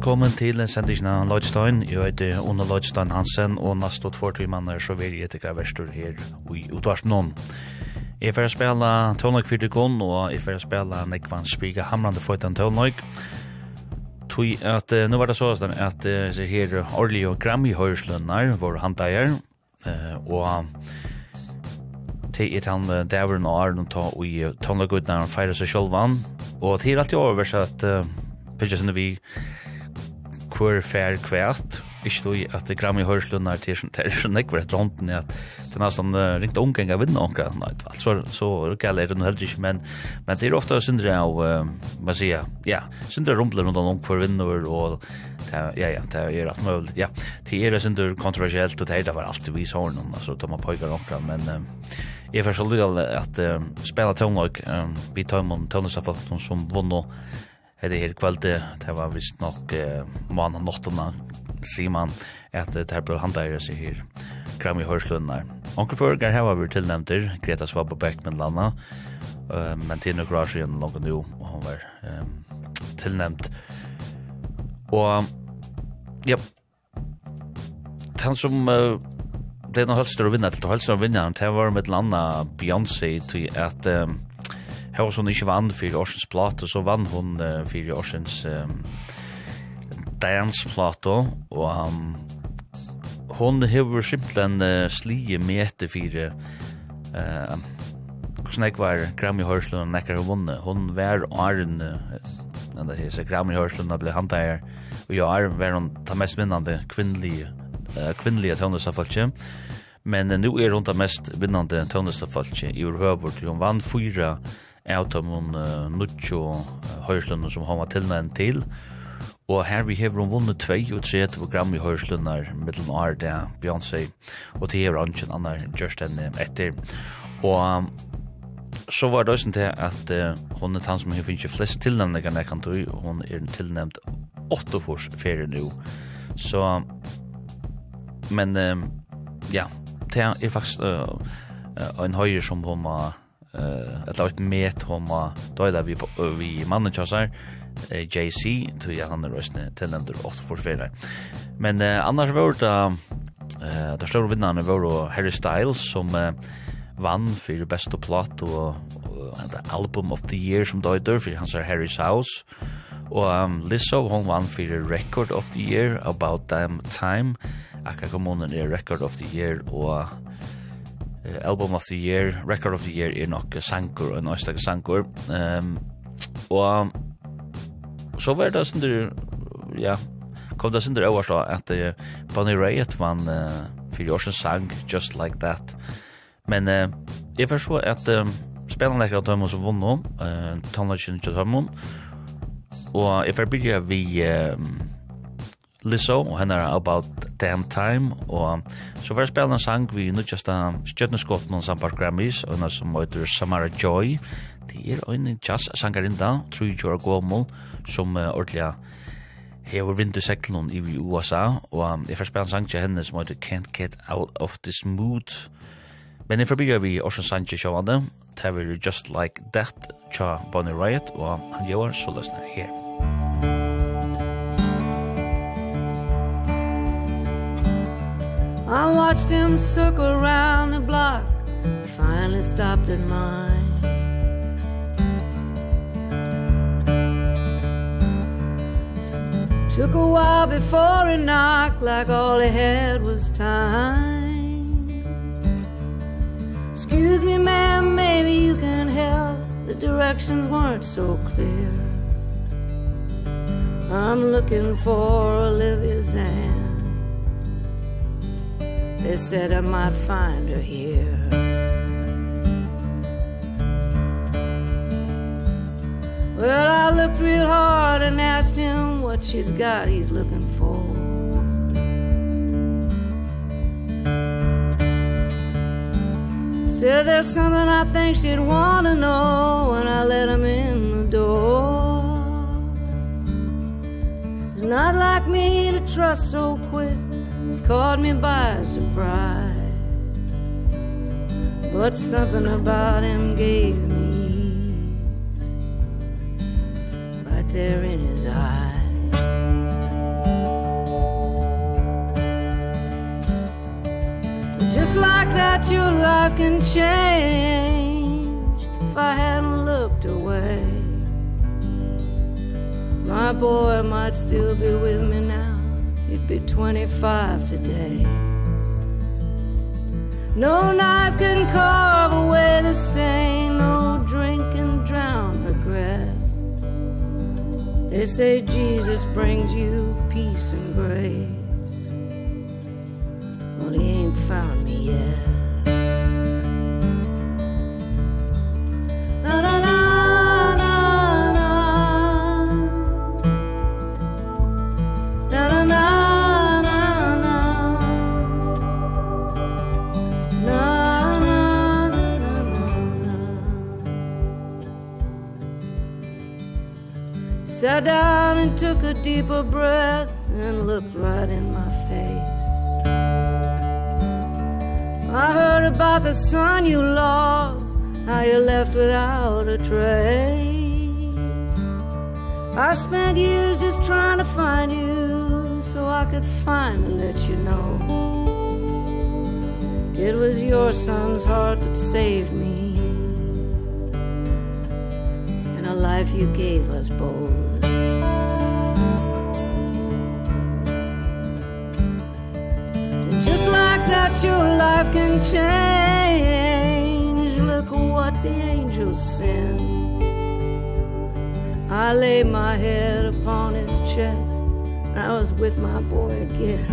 velkommen til sendingen av Lodstein. Jeg heter Ona Lodstein Hansen, og neste og tvart vi manner så vil jeg etter verstur her i Utvarsen Jeg får spille Tøvnøk 4 Dikon, og jeg får spille Nekvann Spiga Hamrande for den tonlag. Tui at, nu var det så at uh, her Orli og Grammy høyrslønner var handeier, og til et han dæveren og Arne ta i tonlagudene han feirer seg sjølvan, og til alt i oververs at uh, Pidja sinne vi kvar fær kvært. Ikke du at det gram i hørslunar til er så nekver at hånden at det er nesten ringt omgang av vinna omkring. Nei, så, så er det heller ikke, men, men det er ofte syndere av, man sier, ja, syndere rumpler rundt om hver vinner og ja, ja, det er alt mulig, ja. Det er syndere kontroversielt og det er det var alltid vi sånn, altså, de har pøyker omkring, men jeg er først at spela tøvnløk, vi tøvnløk, tøvnløk, tøvnløk, sum tøvnløk, Hette helt kvalde, det var vist nok eh, mann og sier man at det her bør handleire seg her, kram i hørslunnar. Onker førgar her var vi tilnevnter, Greta Swab Beckman landa, uh, men til nok rar siden langt og hun var um, tilnevnt. Og, ja, han som uh, det er noe helst å vinna, det er helst å vinna, det var med landa Beyoncé til at um, Her var sånn ikke vann for årsens plate, så vann hun uh, for årsens um, dansplate, og um, hon hevur simpelthen uh, slige mete fyrir eh uh, hvordan jeg var Grammy Hørslen og nekker hun vunnet. Hon var åren, uh, det heter Grammy Hørslen, ble han der, og ja, Arn var hun ta mest vinnande kvinnelige, uh, kvinnelige tøvnestafalkje. Men uh, nu er hun ta mest vinnande tøvnestafalkje i urhøver til hon vann fyra av dem nuttjo høyslønne som han var tilnæren til. Og her vi hever hun vunnet 2 og 3 program i høyslønner middelen år det Beyoncé og til hever han en annar gjørst enn etter. Og så var det også til at uh, hun er han som har finner flest tilnæmninger jeg kan tog. Hun er tilnæmt 8 fors ferie nå. Så, men uh, ja, det er faktisk uh, en høyre som hun var eh att låt med Toma då där vi vi mannen chassar JC till jag han röstne till den där 844. Men eh, annars var det eh där står vinnarna var Harry Styles som eh, vann för bästa platt och the album of the year som då där för hans Harry's House. Och um, Lizzo hon vann för record of the year about them time. Akka kommunen är record of the year och Album of the Year, Record of the Year er nok sankur, og oistak sankur. Um, og så var det sånn der ja, kom det sånn der over så at uh, Bonnie Raitt vann uh, fyrir år sang, Just Like That. Men uh, jeg forstår at um, spennende lekkere tøymon som vunno, uh, tannlagsyn til tøymon, og jeg var byrja vi um, Lizzo og henne er About Damn Time, og så var jeg spela en sang vi nu just av Stjøtneskotten og Sambar Grammys, og en som heter Samara Joy. Det er en jazz-sangarinda, tror jeg er gommel, som uh, ordentlig hever vinterseklen i USA, og um, jeg får spela en sang til henne som heter Can't Get Out of This Mood. Men jeg forbyr vi Orson Sanchez sjående, det er Just Like That, tja Bonnie Riot, og han gjør så løsner her. I watched him circle around the block Finally stopped at mine. Took a while before he knocked Like all he had was time. Excuse me ma'am, maybe you can help. The directions weren't so clear. I'm looking for Olivia Zan They said I might find her here Well, I looked real hard and asked him what she's got he's looking for. Said there's something I think she'd want to know When I let him in the door. It's not like me to trust so quick caught me by surprise. But something about him gave me ease Right there in his eyes. Just like that your life can change If I hadn't looked away. My boy might still be with me now you'd be 25 today. No knife can carve away the stain No drink can drown regret. They say Jesus brings you peace and grace. Well, he ain't found me yet. Na na na. Sat down and took a deeper breath And looked right in my face. I heard about the son you lost How you left without a trace. I spent years just trying to find you So I could finally let you know. It was your son's heart that saved me And a life you gave us both. Just like that your life can change. Look what the angels send. I lay my head upon his chest. And I was with my boy again.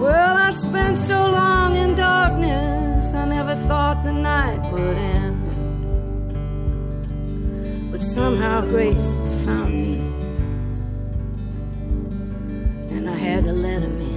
Well, I spent so long in darkness. I never thought the night would end. But somehow grace has found me. had to let him in.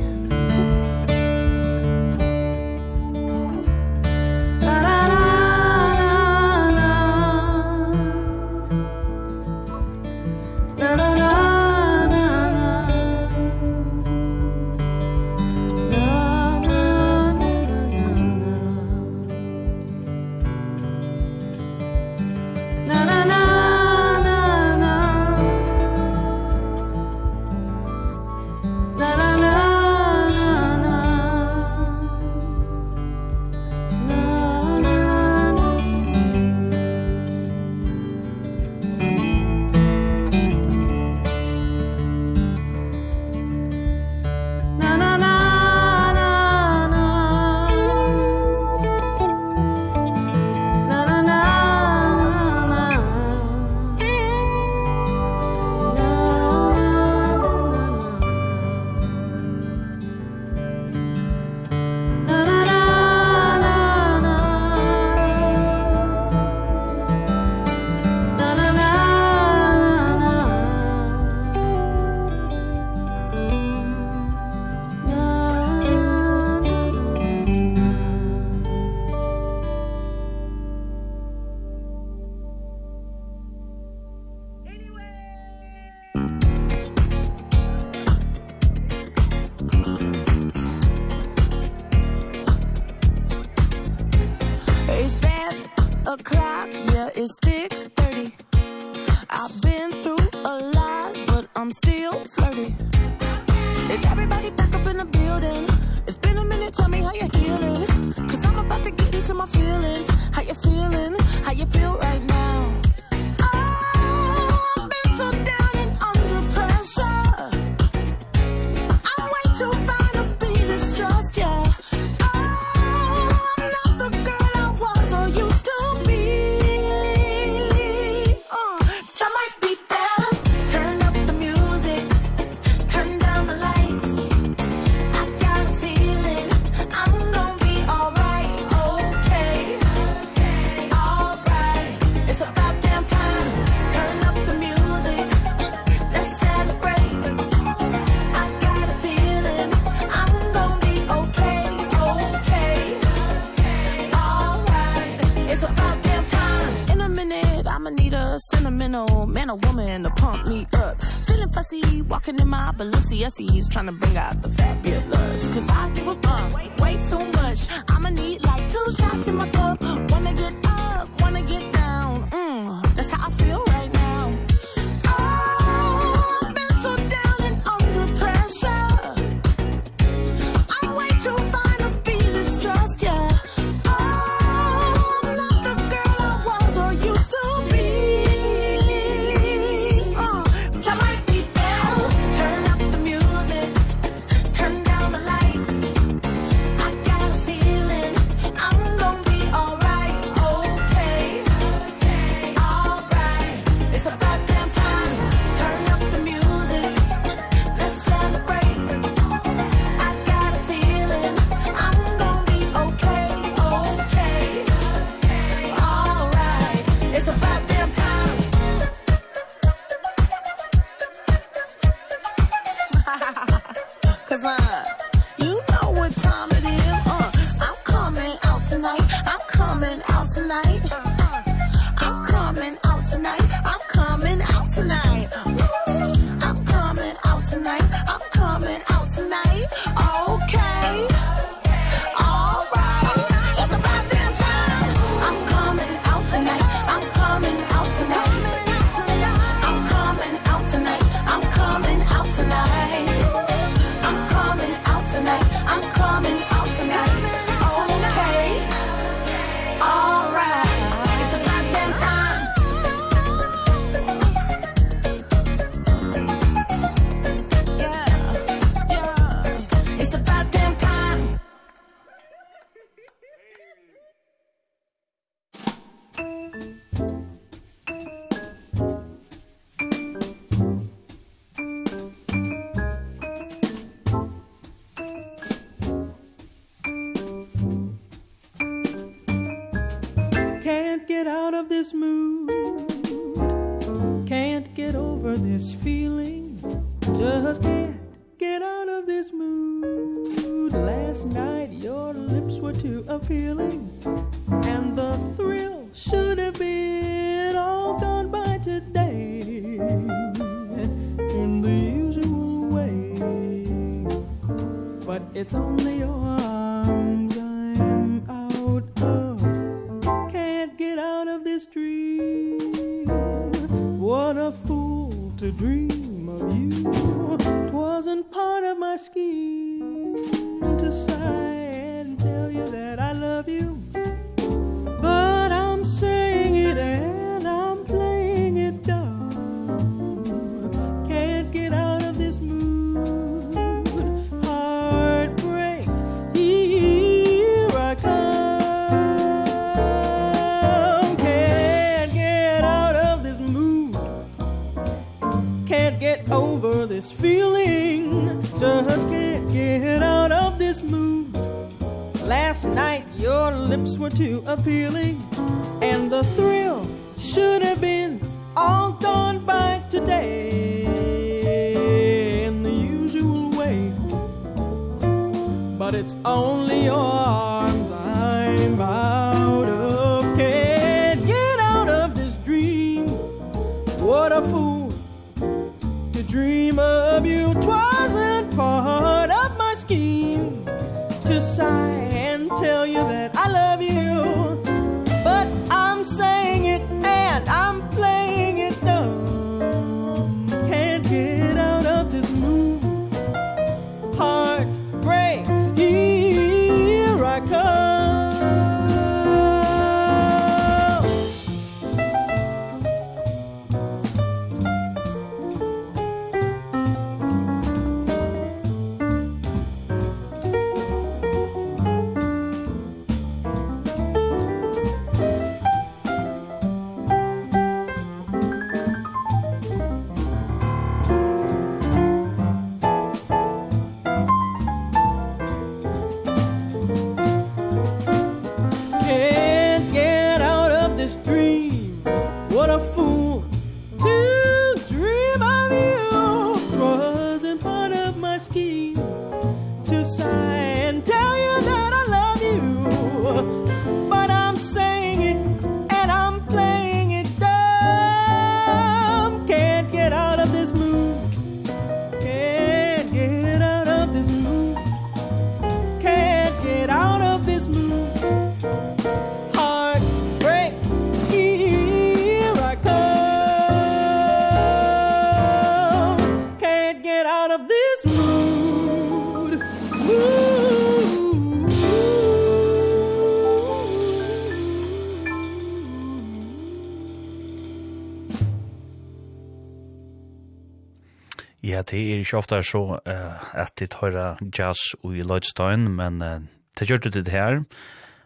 det er ikke ofte så uh, at de tar jazz i Lloydstein, men uh, det gjør det her,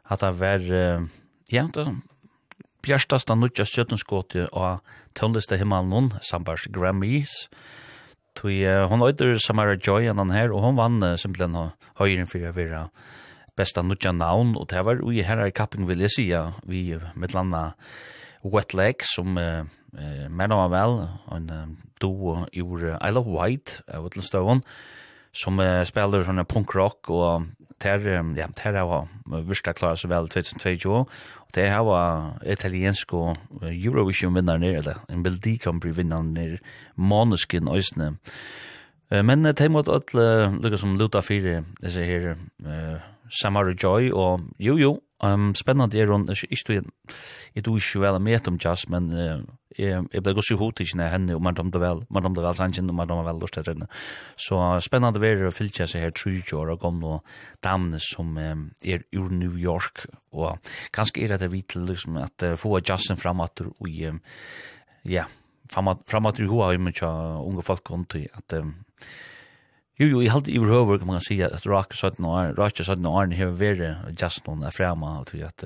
at det var, uh, ja, det bjørstast av nødja stjøttenskåte og tøndeste himmelen noen, sambars Grammys, Tui, uh, hon øyder Samara Joy annan her, og hon vann uh, simpelthen høyren fyrir å være besta nødja navn, og det var ui her i kapping vil jeg sija, vi med landa Wet Leg, som uh, uh, mer vel, en uh, duo ur I Love White av Utlundstøvån, som uh, spiller sånne punkrock, og ter, ja, ter har virkelig klaret så vel 2022, og ter har italiensk og Eurovision-vinneren nere, eller en Melodi kom Prix-vinneren nere, Måneskin Øysene. Uh, men uh, ter måtte uh, lukka som luta fire, disse her, uh, Samara Joy, og jo jo, Um, spennende er hun, ikke du, jeg du ikke vel med om jazz, men uh, jeg, jeg ble gått i hot ikke nær henne, og man domte vel, man domte vel sangen, og man domte vel lort etter Så spennende er å fylle seg her 30 år og gamle damene som um, er ur New York, og kanske er det vi liksom, at uh, få jazzen framåt och du, um, ja, fram at du hoa hjemme til unge folk rundt i, at um, Jo, jo, jeg halte i behøver, kan man si, at Rake 17 år, Rake 17 år, har vært just noen er fremme, og tror at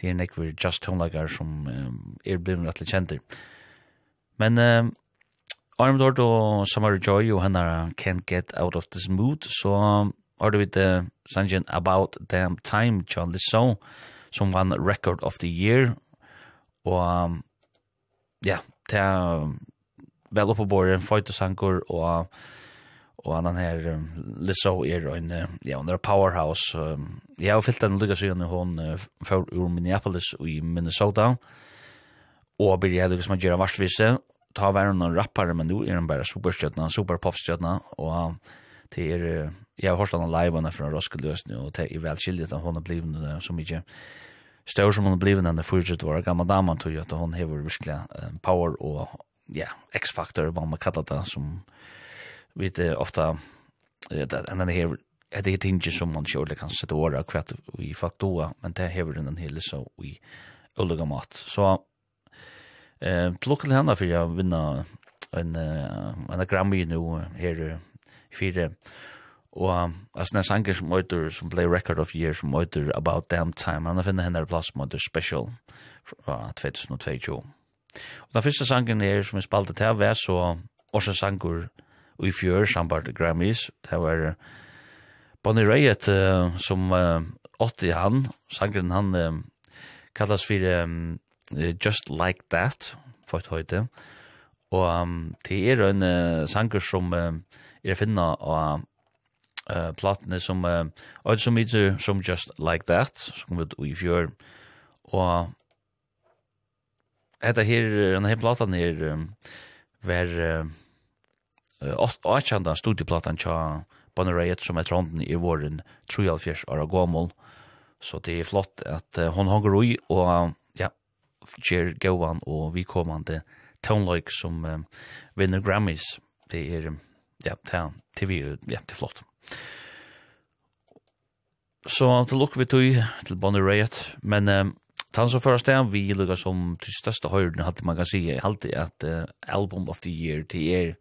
det er nekver just tonelager som er blevet rettelig kjent. Men Arne Dord og Samara Joy og henne Can't Get Out of This Mood, så har du vidt uh, sangen About Damn Time, John Lisson, som vann Record of the Year, og ja, det er vel oppe på bordet, en fight og sanker, og Og annan her, um, Lizzo er en, ja, hun er powerhouse. Um, jeg har fyllt den lykka siden hun uh, for ur Minneapolis i Minnesota. Og blir jeg lykka som å gjøre varsvise. Ta være noen rappare, men nå er hun bare superstjøtna, superpopstjøtna. Og det er, jeg har hørt henne live henne fra Roskildøsene, og det er velskildet at hun er blivende så mye større som hun er blivende enn det fortsatt var. Gamma damen tog at hun hever virkelig power og ja, X-faktor, hva man kallar det, som vi det ofta det and then here är det inte som man sjølv kan sette åra kvart i faktoa, men det häver den hele så vi ulike mat. Så eh til henne for jag vinna en en Grammy nu här i fire og as en sanger som møter som play record of year som møter about damn time han finner henne plass møter special fra 2022 og den første sangen er, som er spalte til var så også sanger, og i fjør sambart Grammys. Det var Bonnie Raitt uh, som uh, åtte han, sangren han uh, kallas for um, Just Like That, for et høyde. Og um, det er en uh, sanger som uh, er finna av uh, platene som uh, og som heter som Just Like That, som kom ut i fjør. Og etter her, denne her platan her um, var... Uh, åkjanda studieplatan tja Bonnerayet som er tronden i våren 3,5 år gammel. Så det er flott at uh, hon hongar ui og ja, kjer gauan og vi vikommande toneløyk som uh, vinner Grammys. Det er, ja, det er, ja, det er flott. Så til lukker vi tøy til Bonnie Bonnerayet, men um, tann som först är vi lukar som til største höjden hadde man kan säga alltid at uh, album of the year det er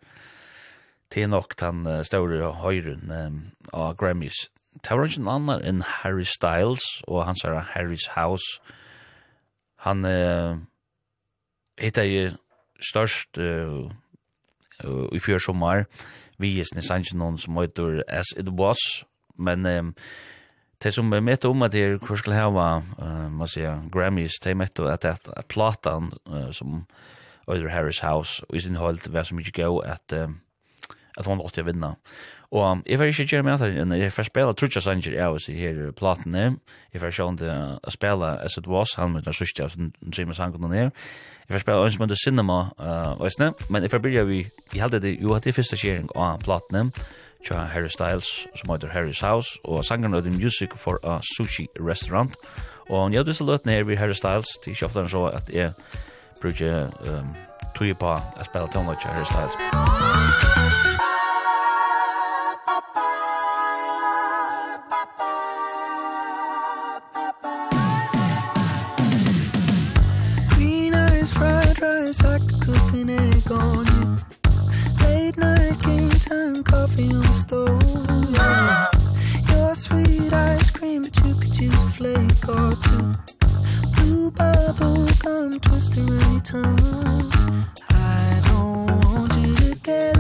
til nok den uh, store høyren um, av Grammys. Det var ikke noen annen enn Harry Styles og han sier Harry's House. Han uh, hittet jo størst uh, uh, i fjør sommer. Vi er snart ikke noen som heter As It Was, men um, det som er mitt om at det er hvor skulle hava, uh, må sier, Grammys, det er mitt at det er platan uh, som Øyder Harry's House, og i sin holdt, hva som ikke gøy at... Uh, at hon åtte vinna. Og jeg var ikke gjøre med at jeg får spela Trudja Sanger jeg også her platene. Jeg får sjående å spela As It Was, han med den sørste av den trimme Sangen her. Jeg får spela Ønsmønde Cinema, uh, men jeg får begynne vi, jeg held det, jo, at det er første kjering av platene, tja Harry Styles, som heter Harry's House, og sangen er The Music for a Sushi Restaurant. Og jeg hadde så løt ned ved Harry Styles, til ikke kjøftene så at jeg bruker um, tog på å spela til Harry Styles. Musikk back on you Late night game time coffee on stove. Your sweet ice cream but you could use a flake or two. Blue bubble gum twister any time I don't want you to get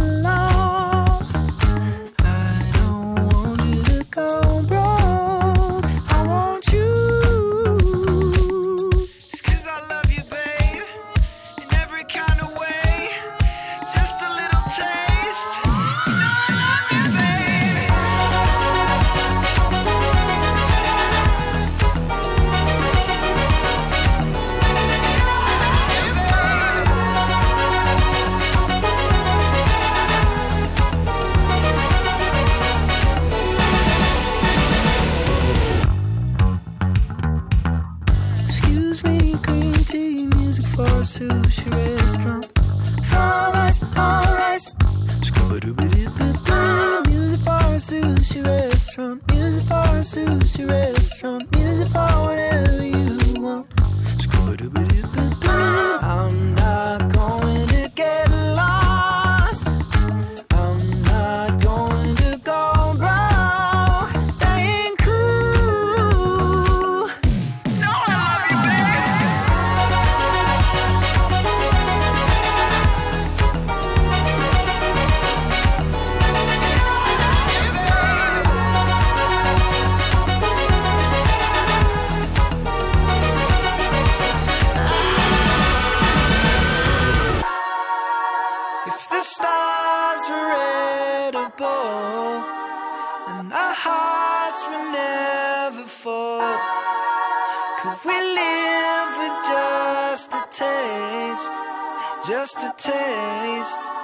incredible And our hearts will never fall Could we live with just a taste Just a taste?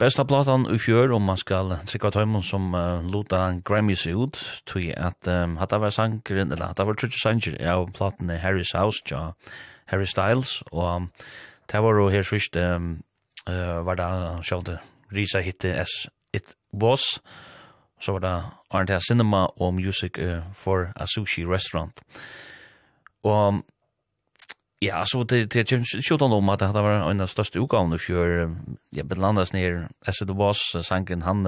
Besta platan i fjör om man skal sikra tøymon som uh, luta Grammys ut tui at um, hatta var sangren, eller hatta var trutsi sanger av platan i Harry's House ja, Harry Styles og um, det var jo her sørst um, uh, var det sjálfde Risa hitte as It Was. Så var det Arndt Cinema og Music uh, for a Sushi Restaurant. Og um, Ja, så det det känns skjuta om att det var en av de största utgåvorna för ja, Bedlandas ner As it was sanken han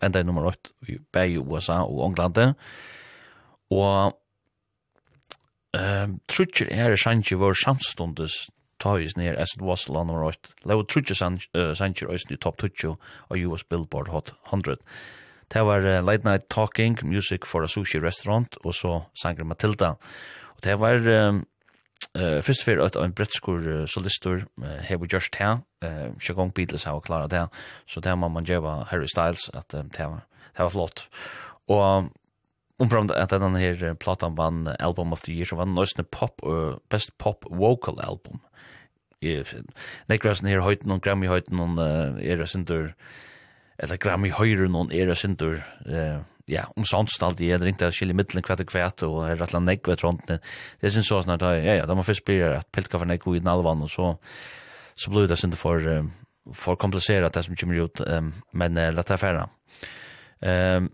ända nummer 8 i Bay USA och England. Och ehm trutcher är sanche var samstundes toys ner As it was land nummer 8. Low trutcher sanche är i top 20 och US Billboard Hot 100. Det var Late Night Talking, Music for a Sushi Restaurant og så Sanger Matilda. Og det var Eh uh, först fyrir at en britskur uh, solistur uh, hefur gjørst här uh, jag Beatles har klara det så det man man jeva Harry Styles at um, det var det var flott. Og om fram att den här platan vann album of the year så vann nøysene pop uh, best pop vocal album. Eh her høyten og Grammy høyten og uh, er sindur, eller Grammy höjden och er sindur, uh, ja, om sånt stalt i det ringte skilje mittlen og kvætt og er rettla negg nekve trontene. Det syns så at, ja, ja, da man først blir at pilka for nekve i den alvan, og så, så blir det synd for, for komplicerat det som kommer ut, um, men uh, lett affæra. Um,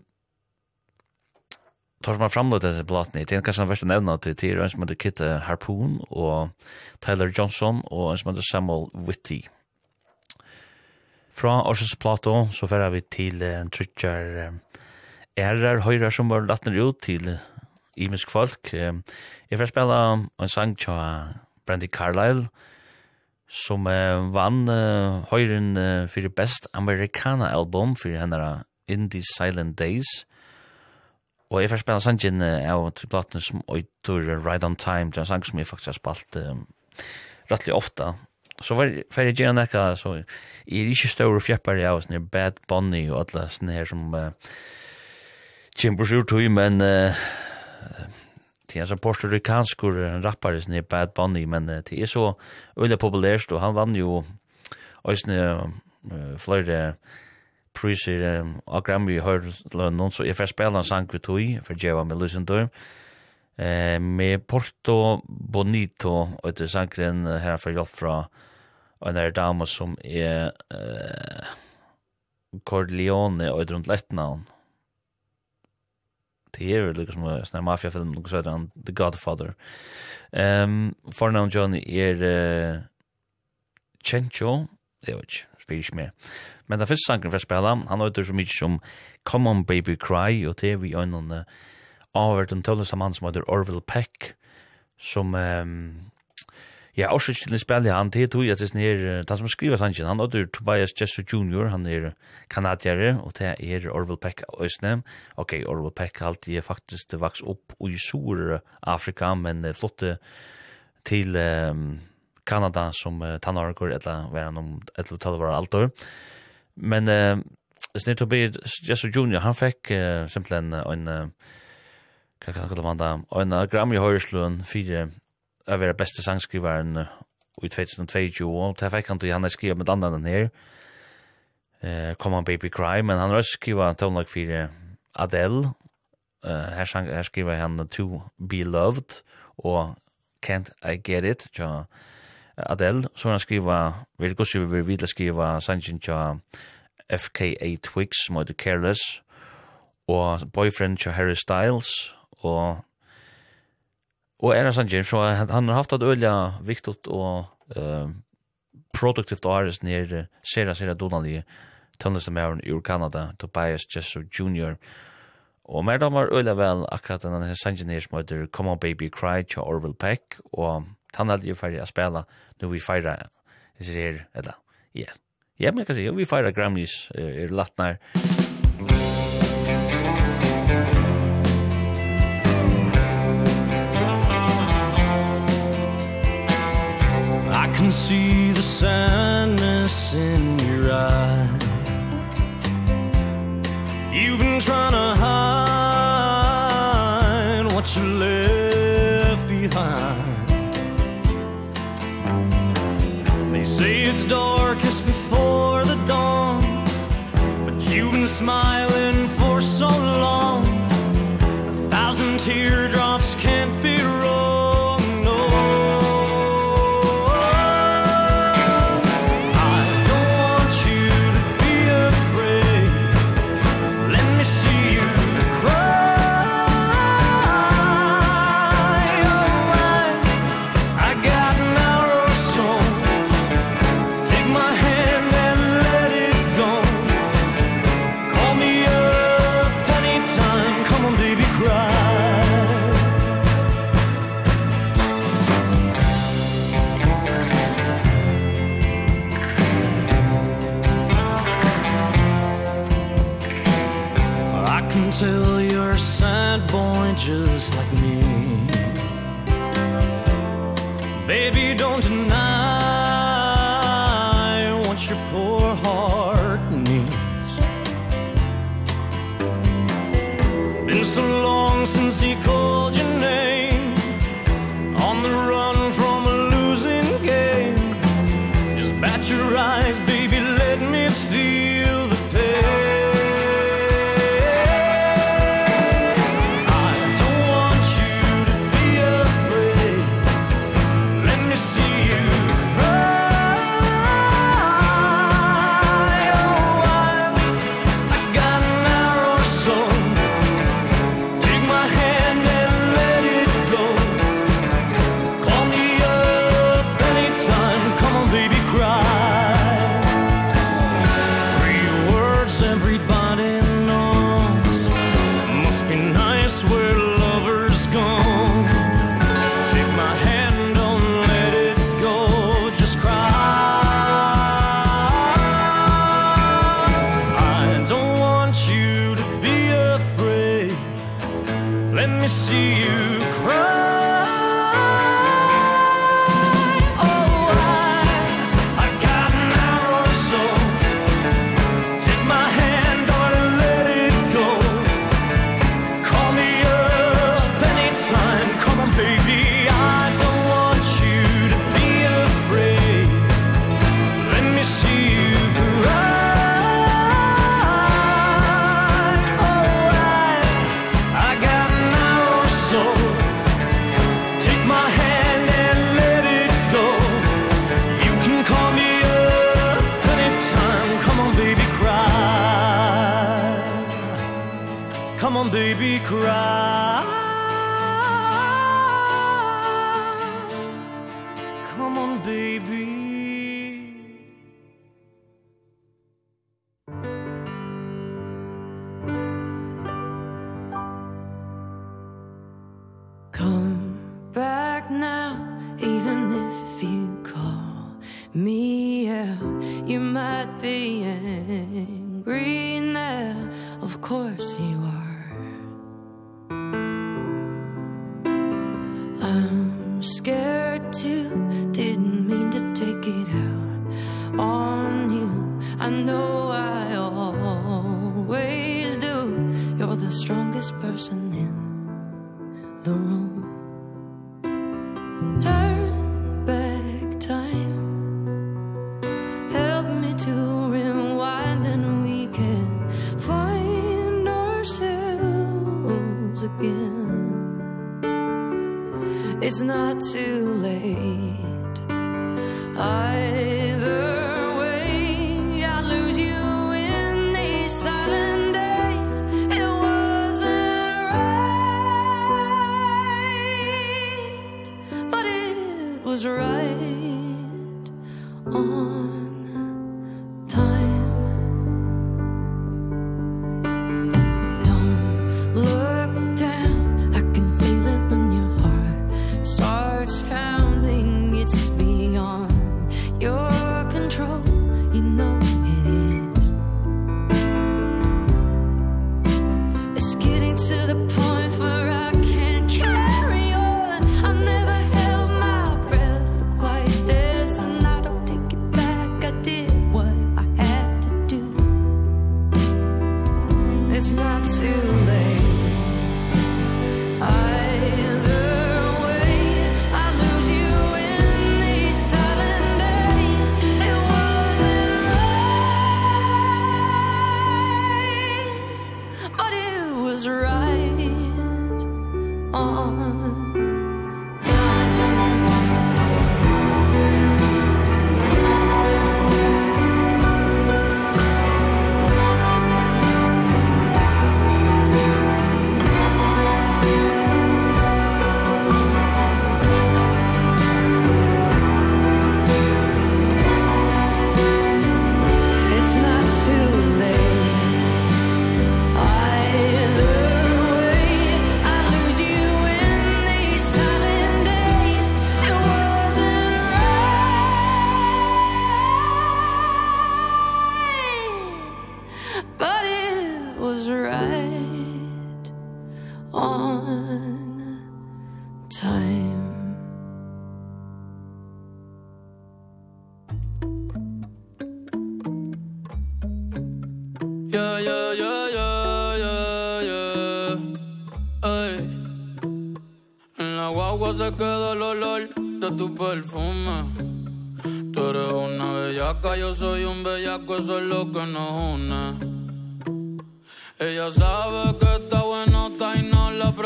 tar man fram det här plattan i tenk kanskje den värsta nevna til till en som heter Kit Harpoon og Tyler Johnson og en som heter Samuel Whitty. Fra Orsens Plato så færa vi til en uh, ærer høyre som var latner ut til imisk folk. Jeg får spela en sang til Brandy Carlyle, som vann høyren fyrir best americana album for henne In These Silent Days. Og jeg får spela sangen av til platene som øytur Ride On Time, det er en sang som jeg faktisk har spalt rettelig ofta, så var för det gärna så är det ju stora fjäppar i oss när Bad Bunny och alla såna här som Kimbers sur tøy, men uh, det er så portorikansk en rappare som Bad Bunny, men uh, det er så øyla populært, og han vann jo òsne uh, flere priser um, av Grammy hör noen, så jeg får spela en sang vid tog för Jeva med Lusen Dörr eh, med Porto Bonito og etter sangren uh, her for hjelp fra en där dame som er eh, Corleone og runt lätt lettnavn, det er är lika som sån mafia film något sådant The Godfather. Um, Fornavn John er uh, Chencho, det er vet jag, spyrir mer. Men den første sangen for å spille, han har så mye som Come On Baby Cry, og det er vi øynene avhørt en tølleste mann som heter Orville Peck, som um, Ja, også til å spille han til tog at det er han som skriver sangen, han er Tobias Jesse Jr., han er kanadjere, og det er Orville Peck av Øsne. Ok, Orville Peck har alltid faktisk vaks opp i Sur-Afrika, men flotte til um, Kanada som uh, tannarker, etla han om 11-12 var alt år. Men uh, Snir Tobias Jesse Jr., han fikk uh, simpelthen en, uh, kan kan man kalla man da, en Grammy-høyrslun fyrir å være beste sangskriveren i 2022, og det fikk han til han skriva med annan den her, eh, Come on Baby Cry, men han har også skrivet tonelagt for Adele, uh, her, sang, her skriva han To Be Loved, og Can't I Get It, tja Adele, så han skriva, vi er gossi vi vil vidla skriva sangen tja FKA Twigs, som heter Careless, og Boyfriend tja Harry Styles, og Och är det så han har haft ett öliga viktigt och eh productive artist ner Sarah Sarah Donnelly Thomas Merrill i Kanada Tobias Jesse Jr. Og mer damar øyla vel akkurat denne her sangeneer som heter Come On Baby Cry til Orville Peck, og han hadde jo ferdig å spela når vi feirer, jeg sier, eller, ja, ja, men jeg kan si, vi feirer Grammys, er latnar, er can see the sadness in your eyes. You've been trying to hide what you left behind. They say it's darkest before the dawn But you've been smiling for so long. A thousand teardrops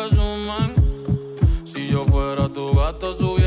resuman Si yo fuera tu gato subiera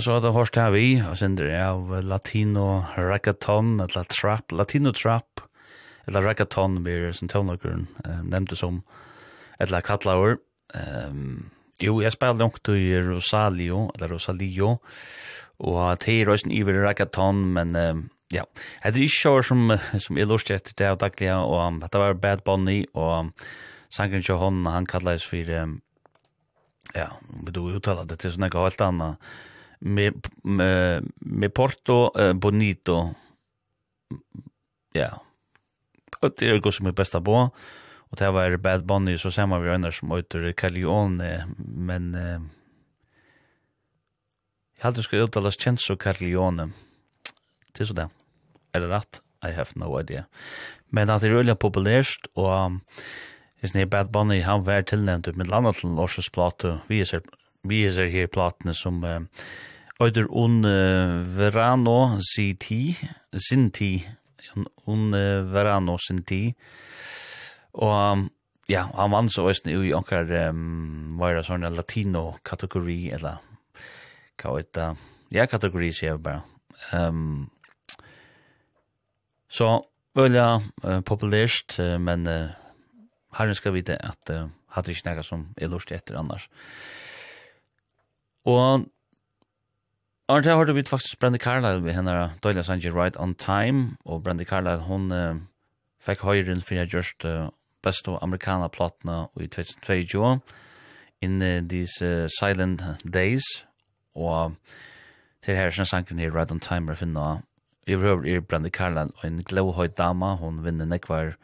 Ja, så har det hørt her vi, og sender av latino reggaeton, eller trap, latino trap, eller reggaeton, vi er som tøvnløkeren, um, nevnte som, eller kattlaver. Um, jo, jeg spiller nok til Rosalio, eller Rosalio, og til røysen iver reggaeton, men um, ja, det er ikke sjår som, som er lort etter det og daglige, og um, dette var Bad Bunny, og um, sangren til hånden, han kallades for, um, ja, vi du uttaler det til sånne helt annet, me me Porto uh, Bonito. Ja. Og det er det som er besta bo. Og det var Bad Bunny, så ser man vi øyne som øyter Caglione, men uh, jeg halte skal uttales Censo Caglione. Det er så det. Er det rett? I have no idea. Men at det er øyne populært, og is ni Bad Bunny, han var tilnæmt med landet til Lorsens plate, vi er, vi er her platene som uh, Eider un verano si ti, sin ti, un verano sin ti. Og ja, han vann så østen i onkar um, var sånn latino-kategori, eller hva vet det? Ja, kategori sier jeg bare. Um, så, velja uh, populært, men uh, herren skal vite at uh, hadde ikke nægget som er lustig etter annars. Og Arne, her hørte vi faktisk Brandy Carlyle ved henne Døyla Sanji Right on Time, og Brandy Carlyle, hun uh, fikk høyren for jeg gjørst uh, best av amerikana amerikanaplatene i 2022, in uh, these uh, silent days, og til her sin sangen her Right on Time er finna, i røver er Brandy Carlyle, og en glovhøy dama, hun vinner nekvar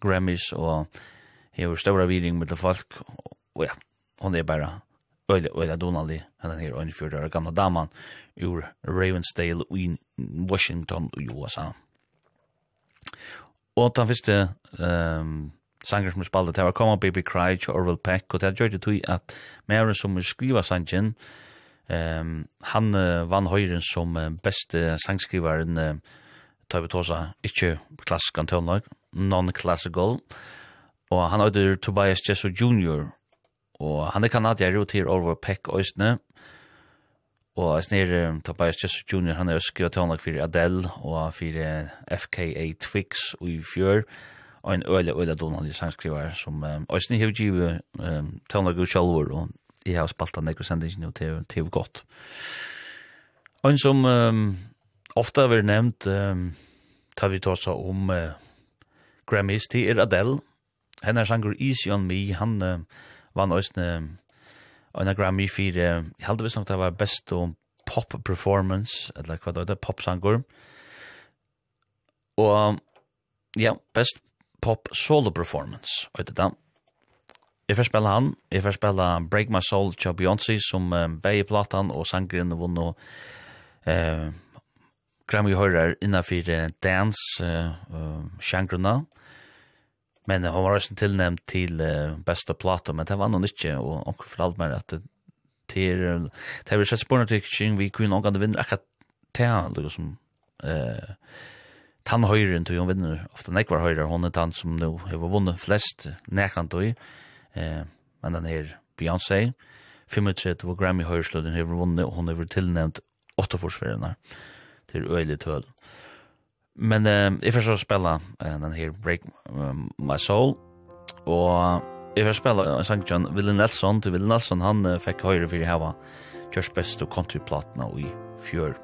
Grammys, og hever større viring med folk, og ja, hun er bare øyla, øyla donalig, henne her 41 år gamle damen, ur Ravensdale i Washington i USA. Og den første um, sanger som er spallet, det var Come On Baby Cry til Orville Peck, og det gjør det tog at mer som skriva sangen, um, han uh, vann høyren som uh, beste sangskrivaren uh, tar vi tåsa, ikke klassisk antonlag, non-classical, og han er Tobias Jesso Jr., og han er kanadier jo til Orwell Peck Øystene, Og jeg snir um, Tobias Jesse Jr. han er skriva tonlag fyrir Adele og fyrir FKA Twix og i fjør og en øyla øyla donald sangskrivar som um, og snir hev givu tonlag ut sjalvor og jeg har spalt han ekkur sendingen og til er godt. Og en som um, ofta har vært nevnt um, tar vi tåsa om uh, Grammys, til er Adele. henne er sanger Easy on Me, han uh, vann òsne en Grammy for, jeg held visst nok det var best om pop performance, eller hva det er, popsanger. Og ja, best pop solo performance, og det da. Jeg får spille han, jeg får spille Break My Soul til Beyoncé, som um, beie platan og sangeren og vunno eh, Grammy hører innenfor dance uh, uh. Uh, Men hon var også tillnämnd til uh, bästa plato, men det var nog ikke, og onkel för allt mer att det till det har sett spørsmål til kring vi kunde någon vinner akkurat tän liksom uh, tann høyren til hun vinner ofta nek var höjre hon er tann som nå har vunnet flest näkant då uh, men den här Beyoncé 35 og Grammy höjslöden har vunnet, og hun har tillnämnt åtta försvararna till öjligt höll. Men eh, jeg får så uh, den her Break um, My Soul, og jeg får uh, en John Willi Nelson, til Willi Nelson, han uh, fekk høyre for hava just Best og Countryplatene i fjør.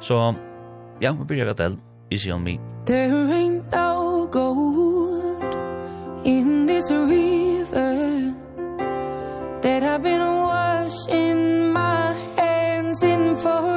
Så ja, vi begynner ved Adele, Easy On Me. There ain't no gold in this river that I've been washing my hands in for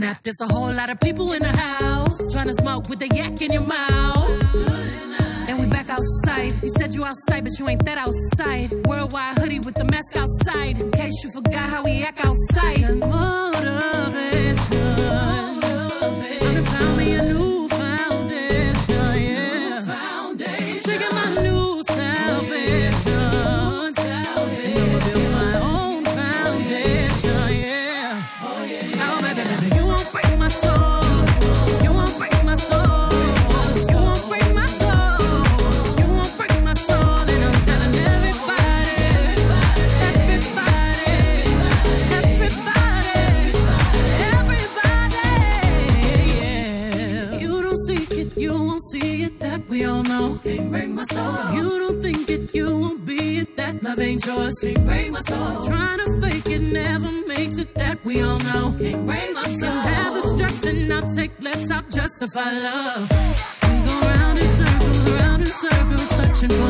snap. There's a whole lot of people in the house trying to smoke with the yak in your mouth. And we back outside. You said you outside, but you ain't that outside. Worldwide hoodie with the mask outside. In case you forgot how we act outside. And Can't break my soul Trying to fake it never makes it that we all know. Can't break my soul Can have the stress and I'll take less I'll justify love. We go round in circles, round in circles Searching for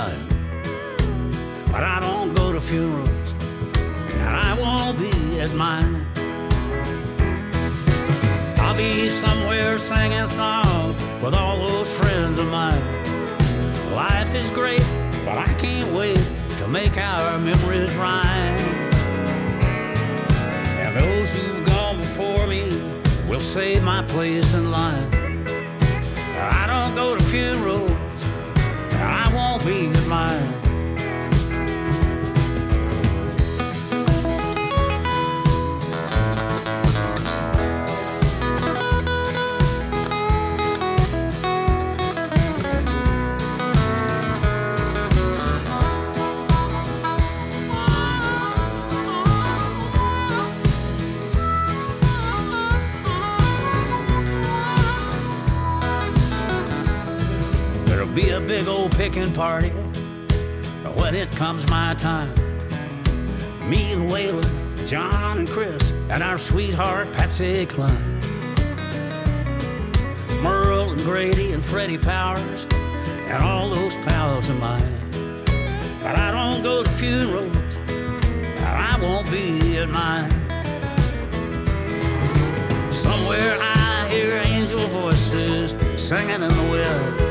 time. But I don't go to funerals And I won't be at mine. I'll be somewhere singing songs With all those friends of mine. Life is great But I can't wait To make our memories rhyme. And those who've gone before me Will save my place in life I don't go to funerals being admired big old pick and party. But when it comes my time Me and Waylon, John and Chris And our sweetheart Patsy Cline. Merle and Grady and Freddie Powers And all those pals of mine. But I don't go to funerals And I won't be at mine. Somewhere I hear angel voices Singing in the wind.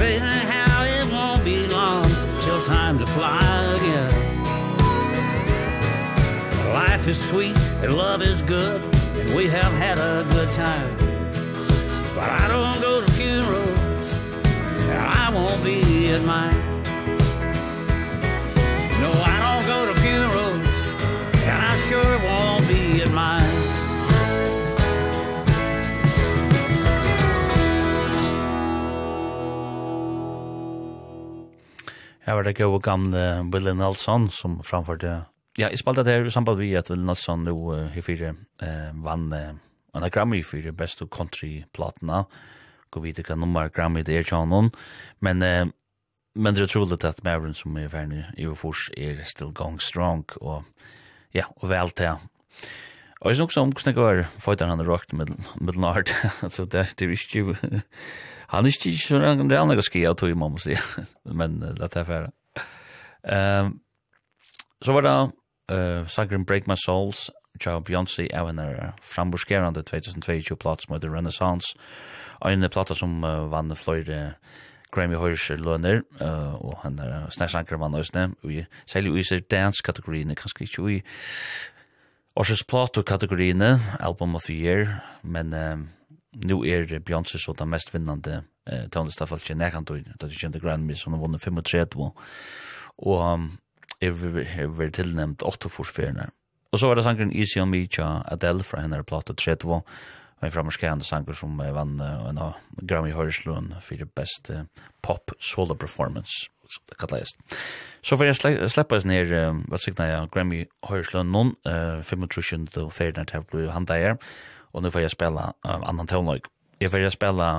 Praising how it won't be long Till time to fly again. Life is sweet and love is good And we have had a good time. But I don't go to funerals And I won't be at mine. No, I don't go to funerals And I sure won't Her var det gode gamle Willie Nelson som framførte Ja, jeg spalte det her i samband med at Willie Nelson nå uh, i fire uh, vann uh, en av Grammy i fire best of country-platene. Gå vidt hva nummer Grammy det er til Men, uh, men det er trolig at Maveren som er ferdig i Ufors er still going strong. Og ja, og vel til. Og jeg synes også om hvordan det går føtter han har råkt med, med Lard. altså, det, det er ikke Han er ikke så han er andra skia tog man si. Men uh, det er färra. Ehm um, så var det eh uh, Sacrum Break My Souls Tja Beyoncé Avener framburskerande 2022 plats med The Renaissance. En platta som uh, vann flöjde Grammy Hoyers lønner, uh, og han er snæsanker vann også, og særlig i seg dance-kategoriene, kanskje ikke i Årsens Plato-kategoriene, Album of the Year, men Uh, nu er Beyoncé så den mest vinnande eh, tonlistafallet i nærkant, da de kjente Grammy, som har vunnet 35, og um, er vært tilnemt 8 forsferner. Og så var det sangren Easy on Me tja Adele fra henne plata 32, og en framerskjende sanger som vann en av Grammy Høreslund for best pop solo performance som det kalles. Så får jeg sle slippe oss ned, hva signa jeg, Grammy Høyreslund noen, 25 og 4 til han der, og nu får jeg spela um, annan tonlag. Jeg får jeg spela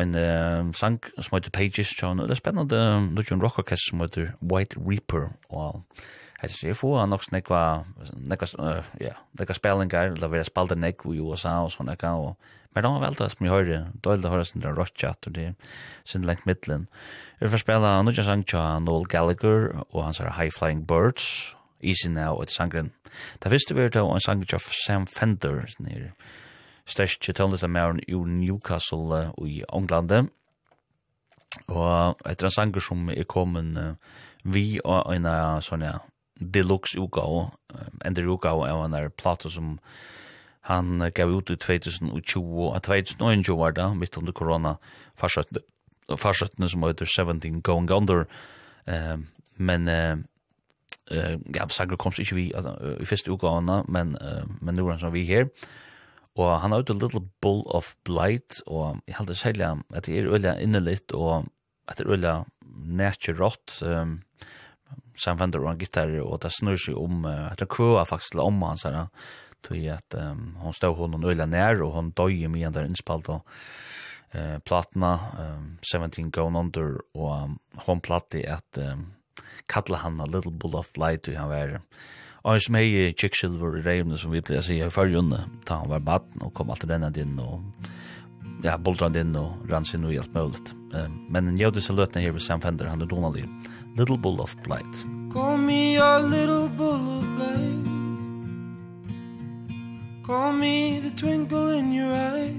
en uh, sang som heter Pages, og det er spennende um, Lucian Rock Orchestra som heter White Reaper, og Hetta sé fóa nokk snekva, nekva ja, nekva spellingar, la vera spalda nekk i USA og sånn ekka, og men hann velta sum í høyrði, dolda høyrði sindra rockchat, og det er sin lengt middelen. Jeg får spela jan sang Noel Gallagher og hans High Flying Birds Easy Now og sangren. Det første vi er til en sangren av Sam Fender, nere største tøvnlistamæren i Newcastle uh, i Englande. Og etter en sanger som er kommet uh, vi og en av sånne deluxe utgave, ender utgave av en plate som han gav ut i 2020, og 2021 var det, midt under korona, farsøttene som heter 17 Going Under, Uh, men uh, eh ja, Sager komst ikkje vi uh, i første utgavene, men uh, men nu er han som vi her. Og han har ut a little bull of blight, og jeg heldur særlig at det er øyla innelitt, og at det er øyla naturat, um, samvender og en gitar, og det snur seg om, uh, at det kvøa faktisk til om han her, tog at um, hon stod hon øyla nær, og hon døy mye der innspalt, og eh platna um, 17 Gone Under og um, hon platti at um, kalla han a little bull of light han var. Og som hei Quicksilver i reivne som vi pleier å si i fyrjunne ta han var baden og kom alltid rennand din og ja, boldrand inn og rann sin og alt mulig. Men en jødis er løtene her ved Sam Fender, han er Donnelly. Little Bull of Blight. Call me a little bull of blight Call me the twinkle in your eye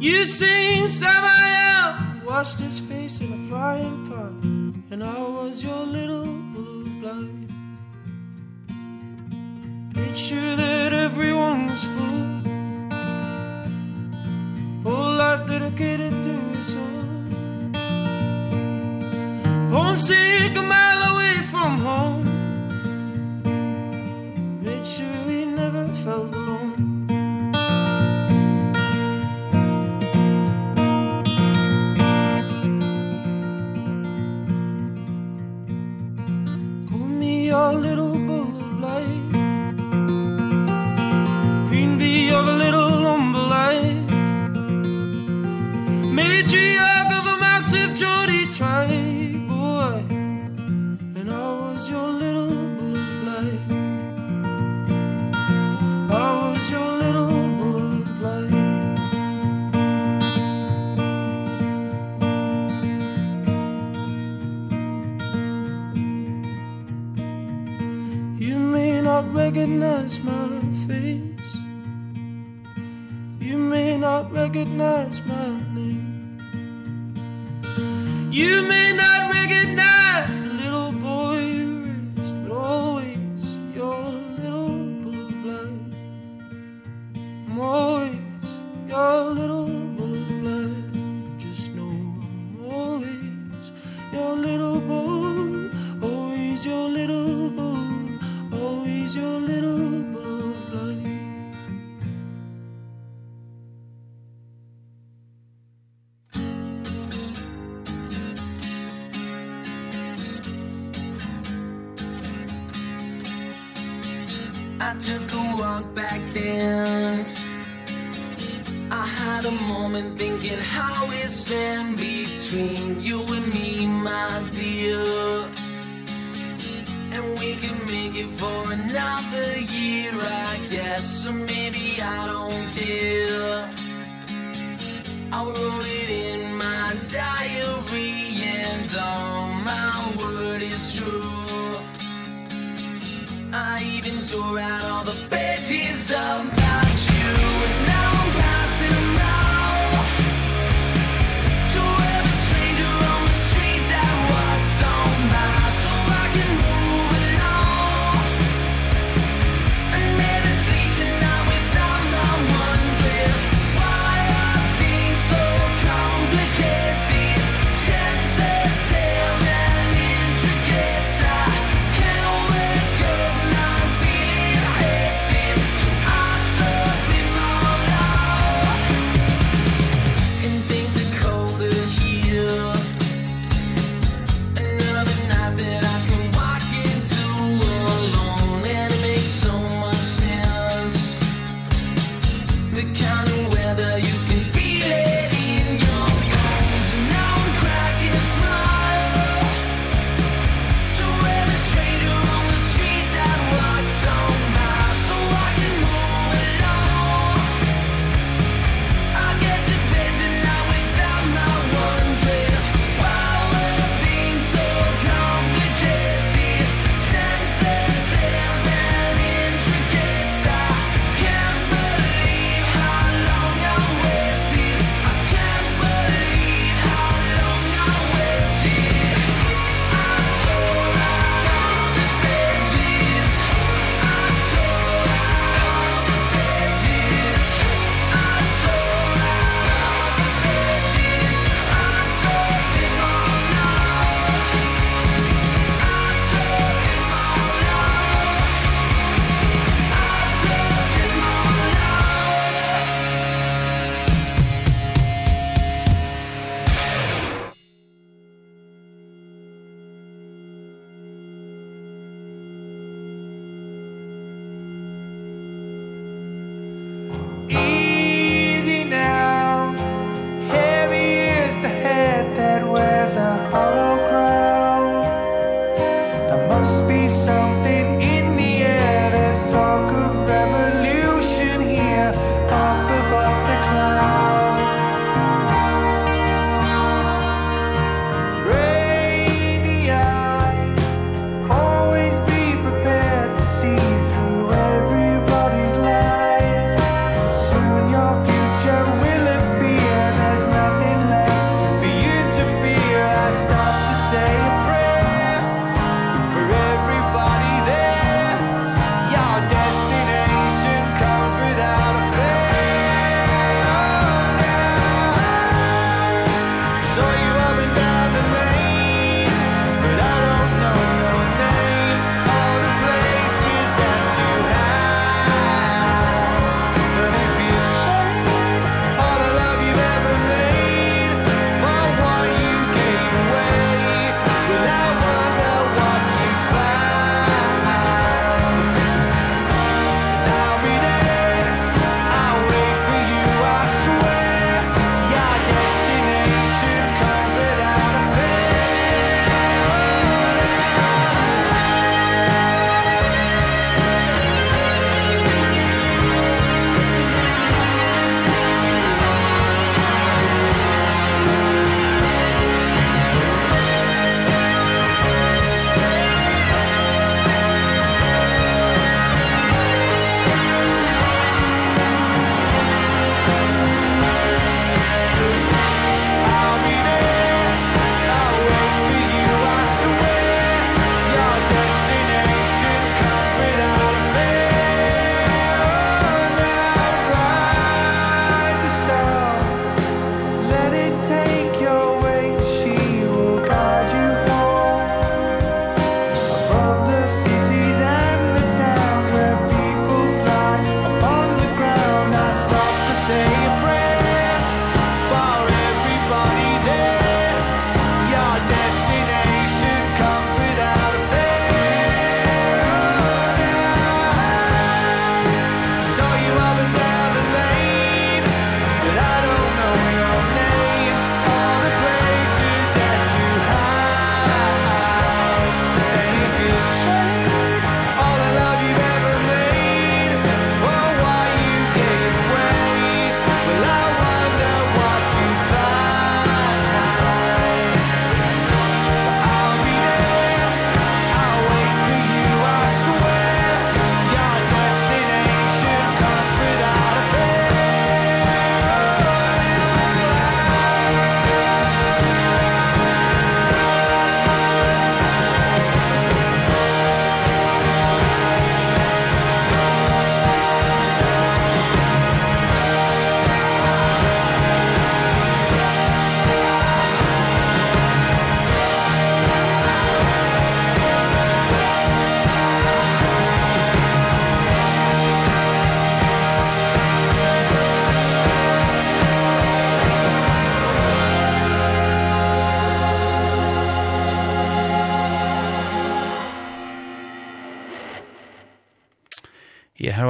You sing, Sam, I am washed his face in a frying pan And I was your little blue blind. Made sure that everyone was full. Whole life dedicated to his own Homesick a mile away from home. Made sure he never felt alone. my boy. And I was your little blue blight I was your little blue blight You may not recognize my face. You may not recognize my You may not recognize the little boy you raised But always your little blue blood. I'm always your little drunk back then. I had a moment thinking how it's been between you and me my dear? And we can make it for another year I guess or maybe I don't care. I wrote it in my diary and all my word is true. I even tore out all the pages tears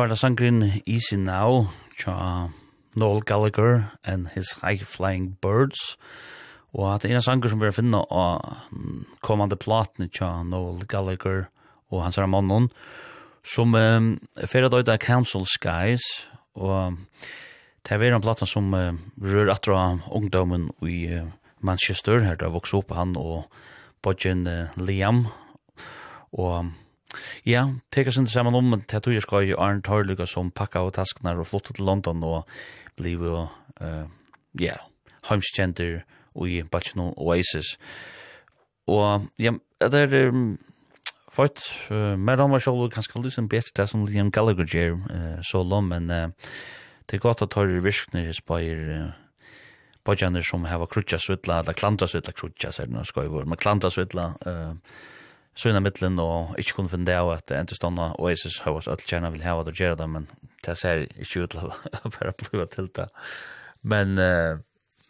var det sangren Easy Now, tja Noel Gallagher and his High Flying Birds. Og at det er en sanger som vi har finnet av kommande platene tja Noel Gallagher og hans her mannen, som um, fyrir døyda Council Skies, og det er en platene som uh, rør atra ungdomen i uh, Manchester, her da vokser opp han og bodgen uh, Liam, og Ja, teka sin saman om at du skal jo Arne Torluga som pakka av tasknar og flotta til London og bliv jo, uh, ja, heimskjenter i Bacchino Oasis. Og ja, det er um, fort, uh, mer om meg selv og kanskje lysen best det som Liam Gallagher gjør uh, så lom, men uh, det er godt at tøyre virkner spyr uh, Bodjaner som hava krutja svitla, eller klantra svitla krutja, sier det nå skoivor, men klantra svitla, uh, så innan mittlen og ikkje kunne finne det av at det endte stånda Oasis har vært alt kjerna vil hava det å gjøre det, men det ser ikkje ut til å bare bli til det. Men, uh,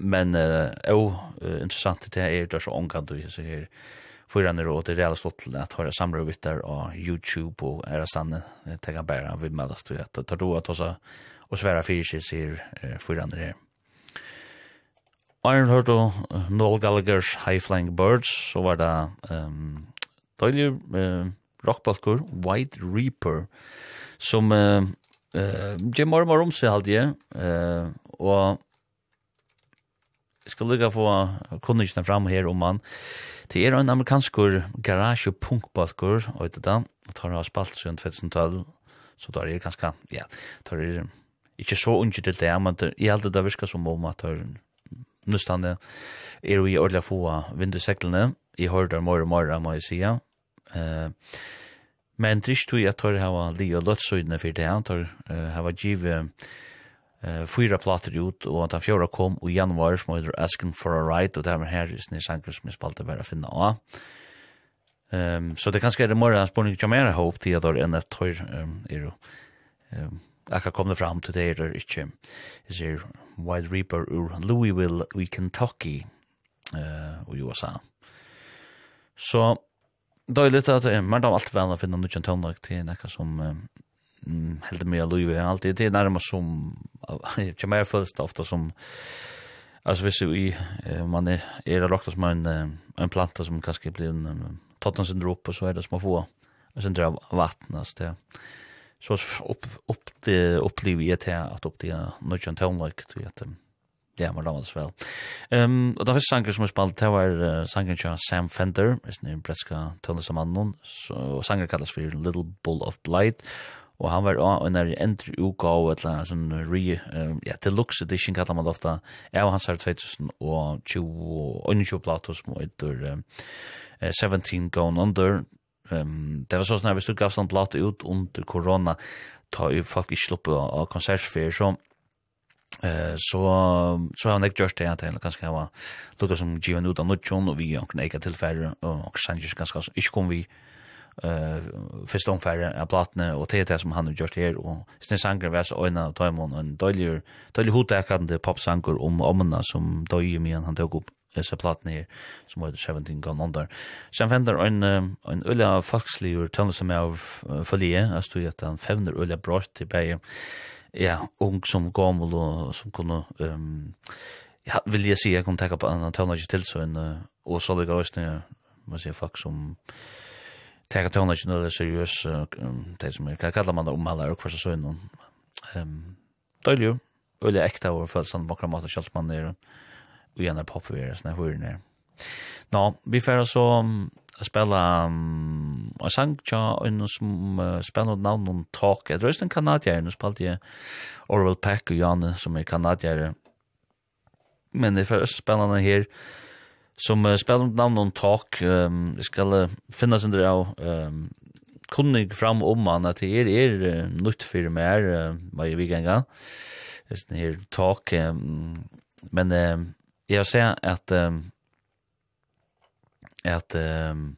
men jo, uh, interessant det er det er så omgant du så her foran er åt det reale stått til at høyre samler vitt der og YouTube og er det sanne, jeg tenker bare vi med oss til at det tar ro at også og svære fyrt sier foran er her. Iron Hurt og Noel Gallagher's High Flying Birds, så var det um, deilig uh, rockbalkur, White Reaper, som uh, uh, Jim Mormor om seg halde jeg, uh, og jeg skal lukka få kundikene fram her om han. Det er en amerikanskur garage- og punkbalkur, og etter da, og tar av spalt siden 2012, så tar er ganske, ja, tar er ikke så unge til det, men jeg halde det virka som om at tar nustande er vi ordelig få av i hörde mor og mor, må jeg säga. Uh, men trist du jag tar hava li och låt så inne för det han tar hava givet uh, fyra plater ut og att han fjärde kom i januar, som heter Asking for a Ride og det er her, Harris ni sanker som jeg spalte bare å finne av. Um, så det kanskje er det morgen, spør ikke mer håp til at det er enn et en um, er jo, um, akkurat kom det fram til det er ikke, jeg here Wild Reaper ur Louisville, Kentucky uh, och USA. Så då är lite att man då allt väl att finna någon tonlag till något som helt mer Louis alltid det är närmast som jag mer först ofta som alltså visst vi man är är det som en en planta som kanske blir en Tottenham syndrom och så är det som få och sen drar vatten alltså det så upp upp det upplever jag till att upp det någon tonlag till att Ja, man rammer det vel. Um, og den første sanger som er spalt, det var uh, sanger til Sam Fender, er en bretska tøndesamannen, og sanger kalles for Little Bull of Blight, og han var også en endri uka og et eller sånn re, um, ja, deluxe edition kallar man det ofta, ja, og han sier 21 plato som heter um, 17 Gone Under, um, det var sånn at hvis du gavst en plato ut under korona, ta jo folk ikke sluppet av konsertsfer, så Eh så så har han ikke gjort det at han kanskje var lukka som given ut av Nutjon og vi kan ikke tilfære og Sanchez kanskje ikke kom vi eh första omfärre av platne och det som han har gjort här och sen sanger vers och en av Timon och en dålig dålig hotäkande popsanger om omna som dålig men han tog upp dessa platne här som var 17 gone under. Sen vänder en en ulla folkslig ur tunnel som av folie att stå att han fevner ulla brott till bäger ja, ung som gammel og som kunne, um, ja, vil jeg si, jeg kunne tenke på en tøvner ikke til, så en, uh, og så ligger også, man sier folk som, Tega tøvna ikke nødvendig seriøs, det som er, hva kallar man det om omhallar og kvarsa søgn, døylig jo, øylig ekta og følelsen på mat og kjalt man er, og gjerne er popper vi er, sånn er hver nere. Nå, vi får så, att spela um, och sang tja, en som uh, spelar navn om Talk. Jeg det er en kanadier, nu spelar jeg Orwell Peck och Janne, som är kanadier. Men det är første spännande här som uh, spelar navn om Talk. Um, jeg ska uh, finne sin dere av um, kunnig fram om han, att det är er uh, nytt för mig her, uh, hva jeg vil gjenga. Det är her Talk, um, men uh, jag säger att Um, at um,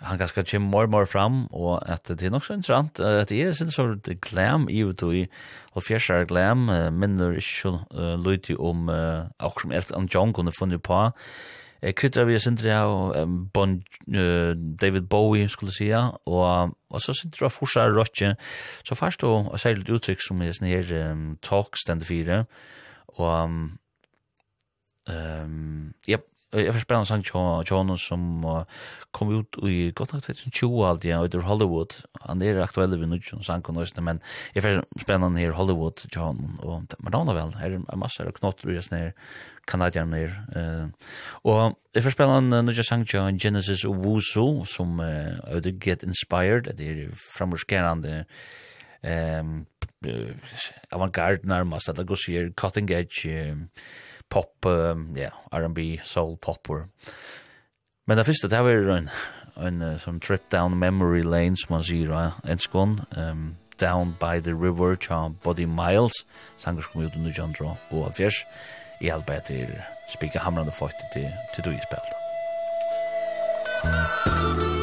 han ganske kjem mer og mer fram, og at det er nok så interessant, at det er sin sort glam i ut i, og fjersar glam, uh, minner ikke uh, lydig om uh, akkur som Elton John kunne funnet på, Jeg kvittra vi sindri av bon, uh, David Bowie, skulle sia, og, og så sindri av forsa rotje, så fyrst og, og særlig uttrykk som er sånne her um, talk stendet fire, og um, ja, jeg får spennende sang til honom som uh, kom ut i godt nok 2020 alt igjen, ut Hollywood. Han er aktuell ved Nudjon, sang og nøysene, men jeg får spennende her Hollywood til honom. og man råner vel, her er masse av knotter og sånne kanadierne her. Og jeg får spennende Nudjon sang til Genesis Owusu, som uh, er uh, Get Inspired, det er framorskerende um, avant-garde nærmast, at det går sier cutting edge, um, pop, um, yeah, R&B, soul, popper. Men det første, det var en, en, en som trip down memory lane, som man sier, ja, en skån, um, Down by the River, tja, Body Miles, sanger som kom ut under John Draw, og alfjers, i alt bare til spika hamrande folk til, til du i spelt. Musikk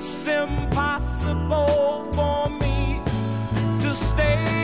It's impossible for me to stay.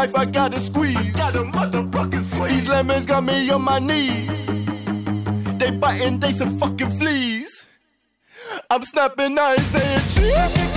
life I gotta squeeze. I a motherfucking squeeze. These lemons got me on my knees. They biting, they some fucking fleas. I'm snapping, I ain't saying cheese.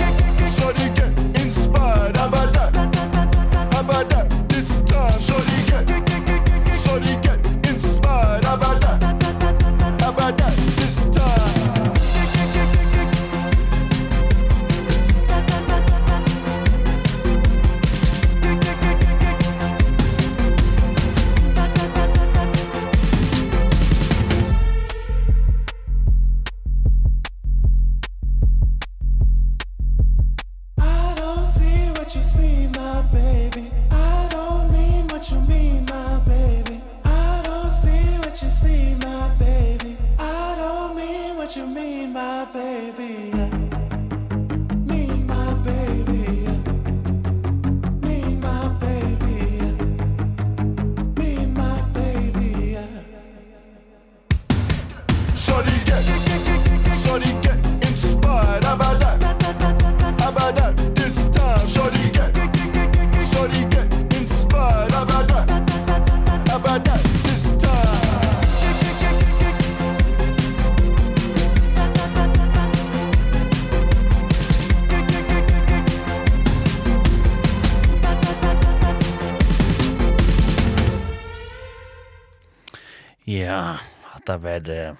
det var uh,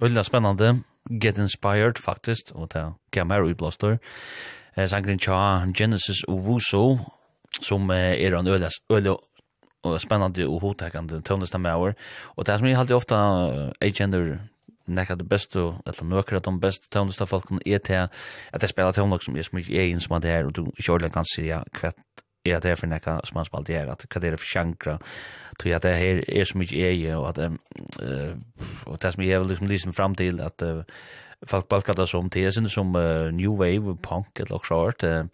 veldig spennende. Get Inspired, faktisk, og det gav meg utblåster. Eh, sangren tja Genesis uvuso som eh, er en øyla, øyla og spennende og hotekende tøvneste med år. Og det som jeg alltid ofte agender nekka det beste, eller nøkker de beste tøvneste folkene er til at jeg spiller tøvnlok som er som ikke er inn som det er, og du ikke ordentlig kan si ja, hva er det for nekka som han spalt er, at hva det er for sjankra, tror jag det här är så mycket är och att eh och det som jag vill liksom lyssna fram till att folk balkar det som tesen som uh, new wave punk eller short uh,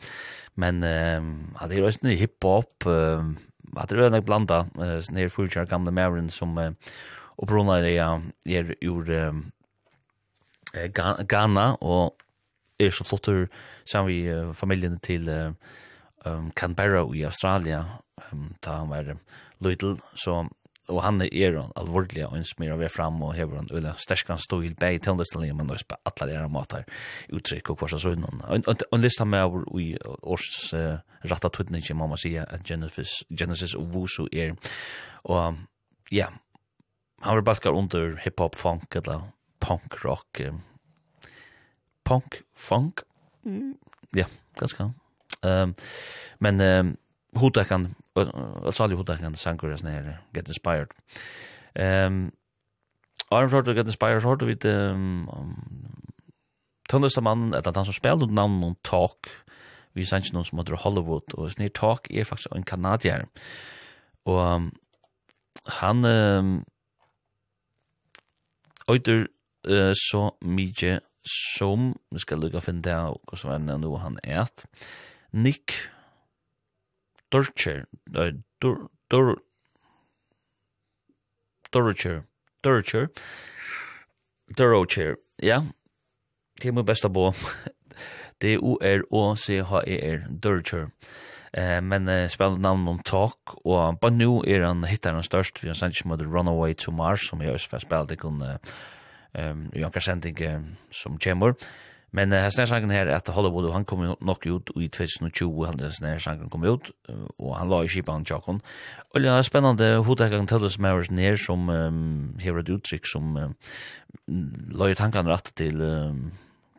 men um, ja, det är ju hip hop uh, att det är nog blanda uh, ner future gamla Marin som uh, och brunna det är er, ur um, Ghana och är så flottur sen vi uh, familjen till uh, um, Canberra i Australien um, ta han var Lydel, så og han er er alvorlig og smyr av er fram og hever en ulla sterskan stil bei tendestlinjen men også på alle era måter uttrykk og kvarsa sånn og en lista med over i års ratta tøtning ikke mamma sier at Genesis, Genesis og Wusu er. Og ja han var balkar under hiphop funk eller punk rock punk funk? Ja ganske um, men um, hodekan og så alle hodet kan sanger og sånne her, Get Inspired. Um, Arne Flort og Get Inspired, så hørte vi det, um, um, tøndeste mannen, etter han som spiller navnet Talk, vi sanns noen som heter Hollywood, og sånn Talk er faktisk en kanadier. Og um, han um, øyder uh, så mye som, vi skal lukke å finne det, og hva som er nå han er, Nick Dorcher, Dor, Dor, Dorcher, Dorcher, Dorcher, ja, det er min beste på, det er O-R-O-C-H-E-R, Dorcher, Eh, men eh, spelar namn om Talk och bara nu är han hittar den störst vi har sent som Runaway to Mars som jag just för det kun ehm um, jag Sending sent som kommer. Men uh, hans sangen her at Hollywood, han kom nok ut i 2020, han snær sangen kom ut, og han la i kipan tjokken. Og det er spennende hodekgang til det som er nere som um, hever et uttrykk som um, la i tankene rett til um,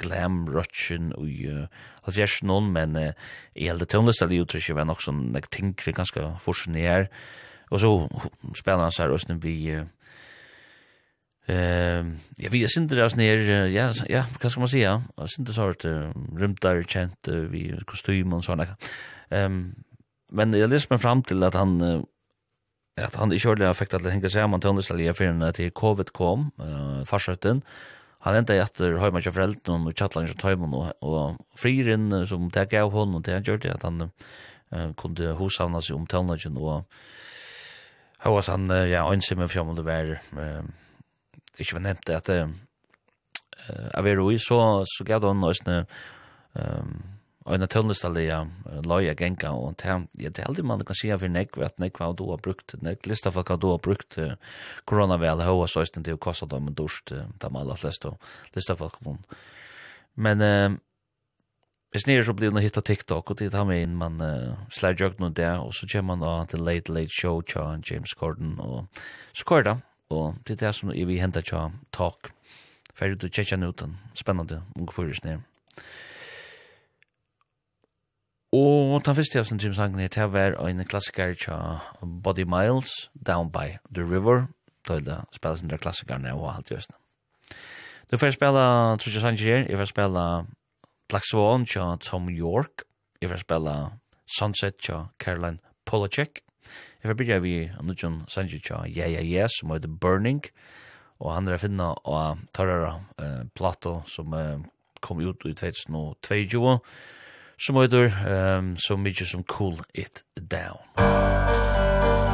glam rutschen og uh, halvfjers noen, men uh, i hele tøvnlistelig uttrykk var nok sånn, jeg tenker ganske forskjellig her. Og så spiller han seg røsten vi... Uh, Eh, jag vet inte det ner ja ja, vad ska man säga? Jag synte sort rymdar känt vi kostym och såna. Ehm men jag läste mig fram till att han att han i körde affektat att hänga man till underställning för när till covid kom eh farsötten han ända efter ju till föräldrarna och chattlar så tajmon och och friren som tog av honom och det han gjorde att han kunde hosavna sig om tälnagen och Hva han, ja, ønsig med det var, være ikke var nevnt det, at uh, av er ui, så, så gav det henne også um, en tøvnlistalega loja genga, og det er aldri man kan si av nekv, at nekv hva du har brukt, nekv lista for hva du har brukt uh, koronavel, hva så istend til å kosta dem en dusj, da man alla flest, og lista for hva Men eh hvis nere så blir det hitta TikTok, og det tar meg inn, man uh, slær jøgn noe der, og så kommer man da til Late Late Show, tja, James Corden, og så kvar det, Og det er det som vi henter tja tak. Ferdig du tjekkja nuten. Spennende, unge fyrir ned. Og den første jeg som Jim sangen her, det var en klassiker tja Body Miles, Down by the River. Da er det spela sin der klassikerne og alt jøsne. Du får spela, tror jeg sanger her, jeg får spela Black Swan tja Tom York, jeg får spela Sunset tja Caroline Polacek, Jeg får byrja vi Anudjan Sanjicha, Yeah Yeah Yeah, som heter Burning, og han er finna av Tarara eh, Plato, som uh, kom ut i 2022, som heter, um, så mykje som Cool It Down. Musik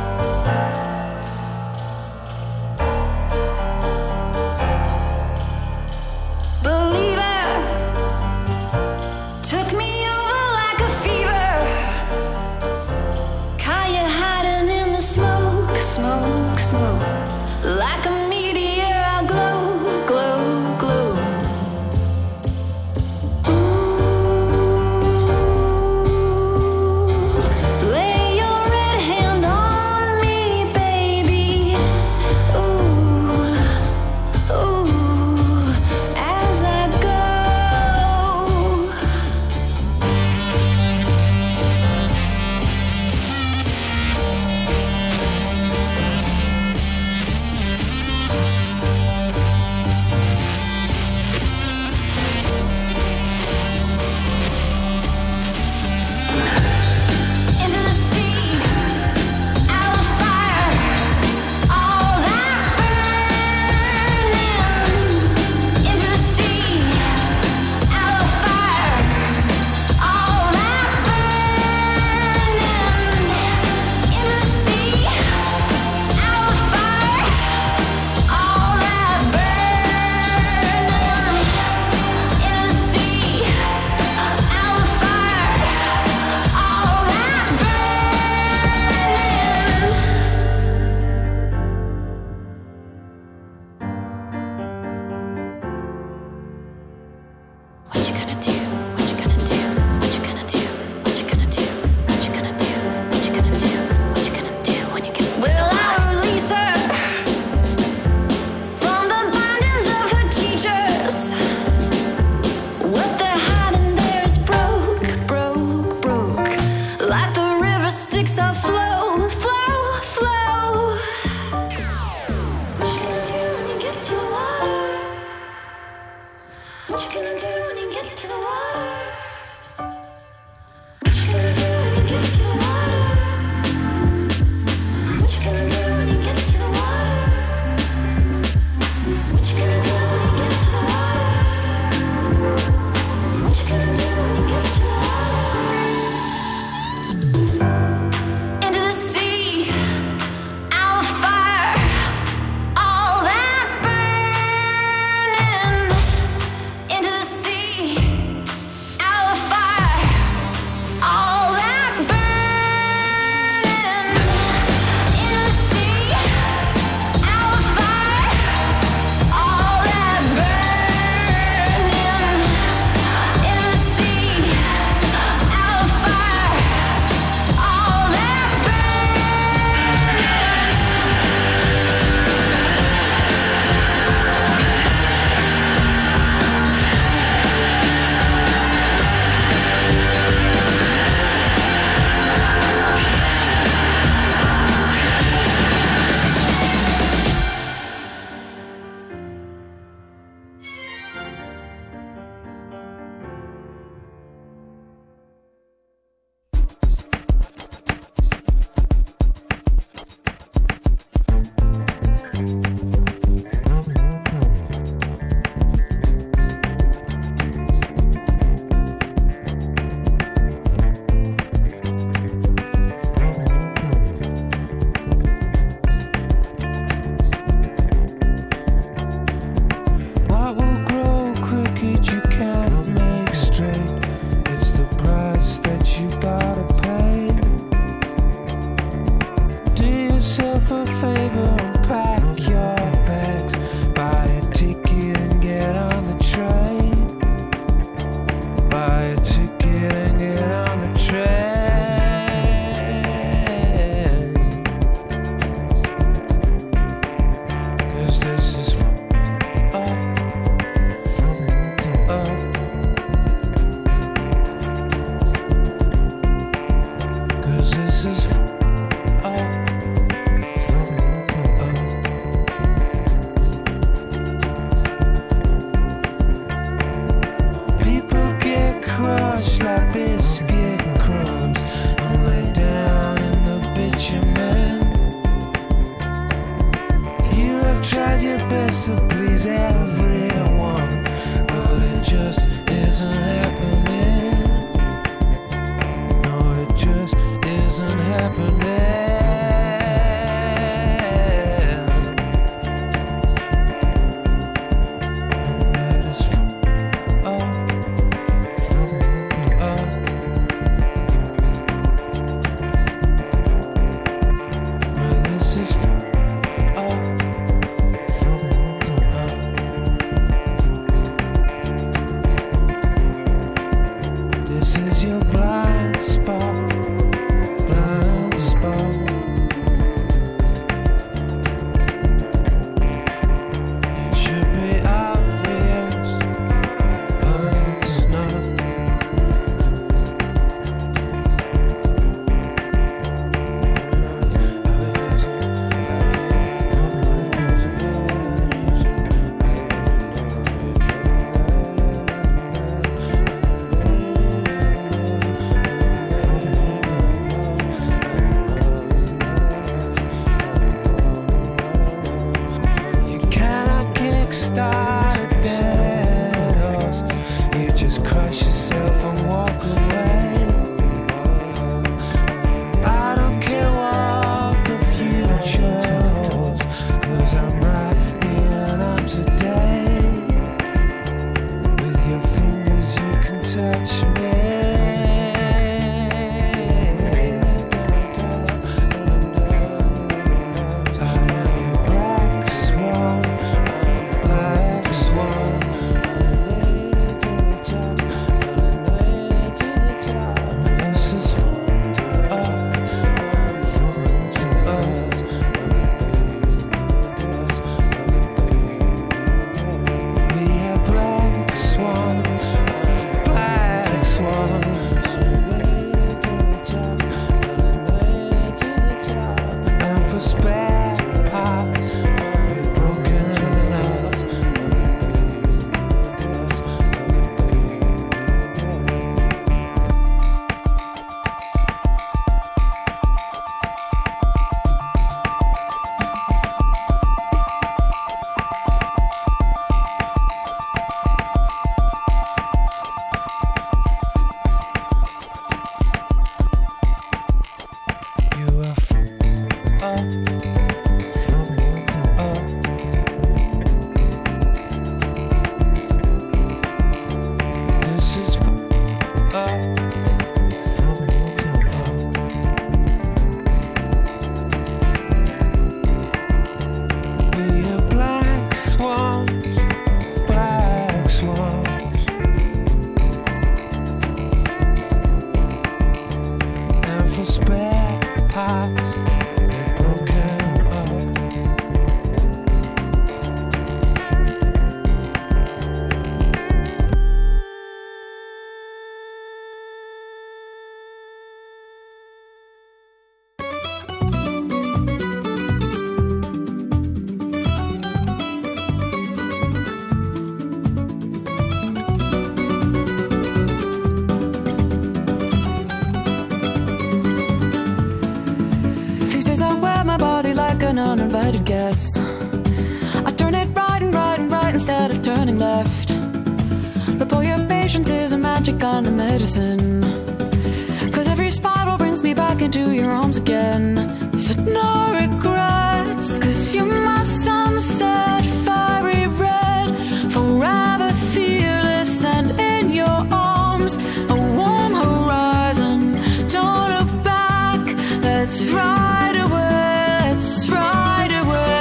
a warm horizon. Don't look back let's ride away let's ride away.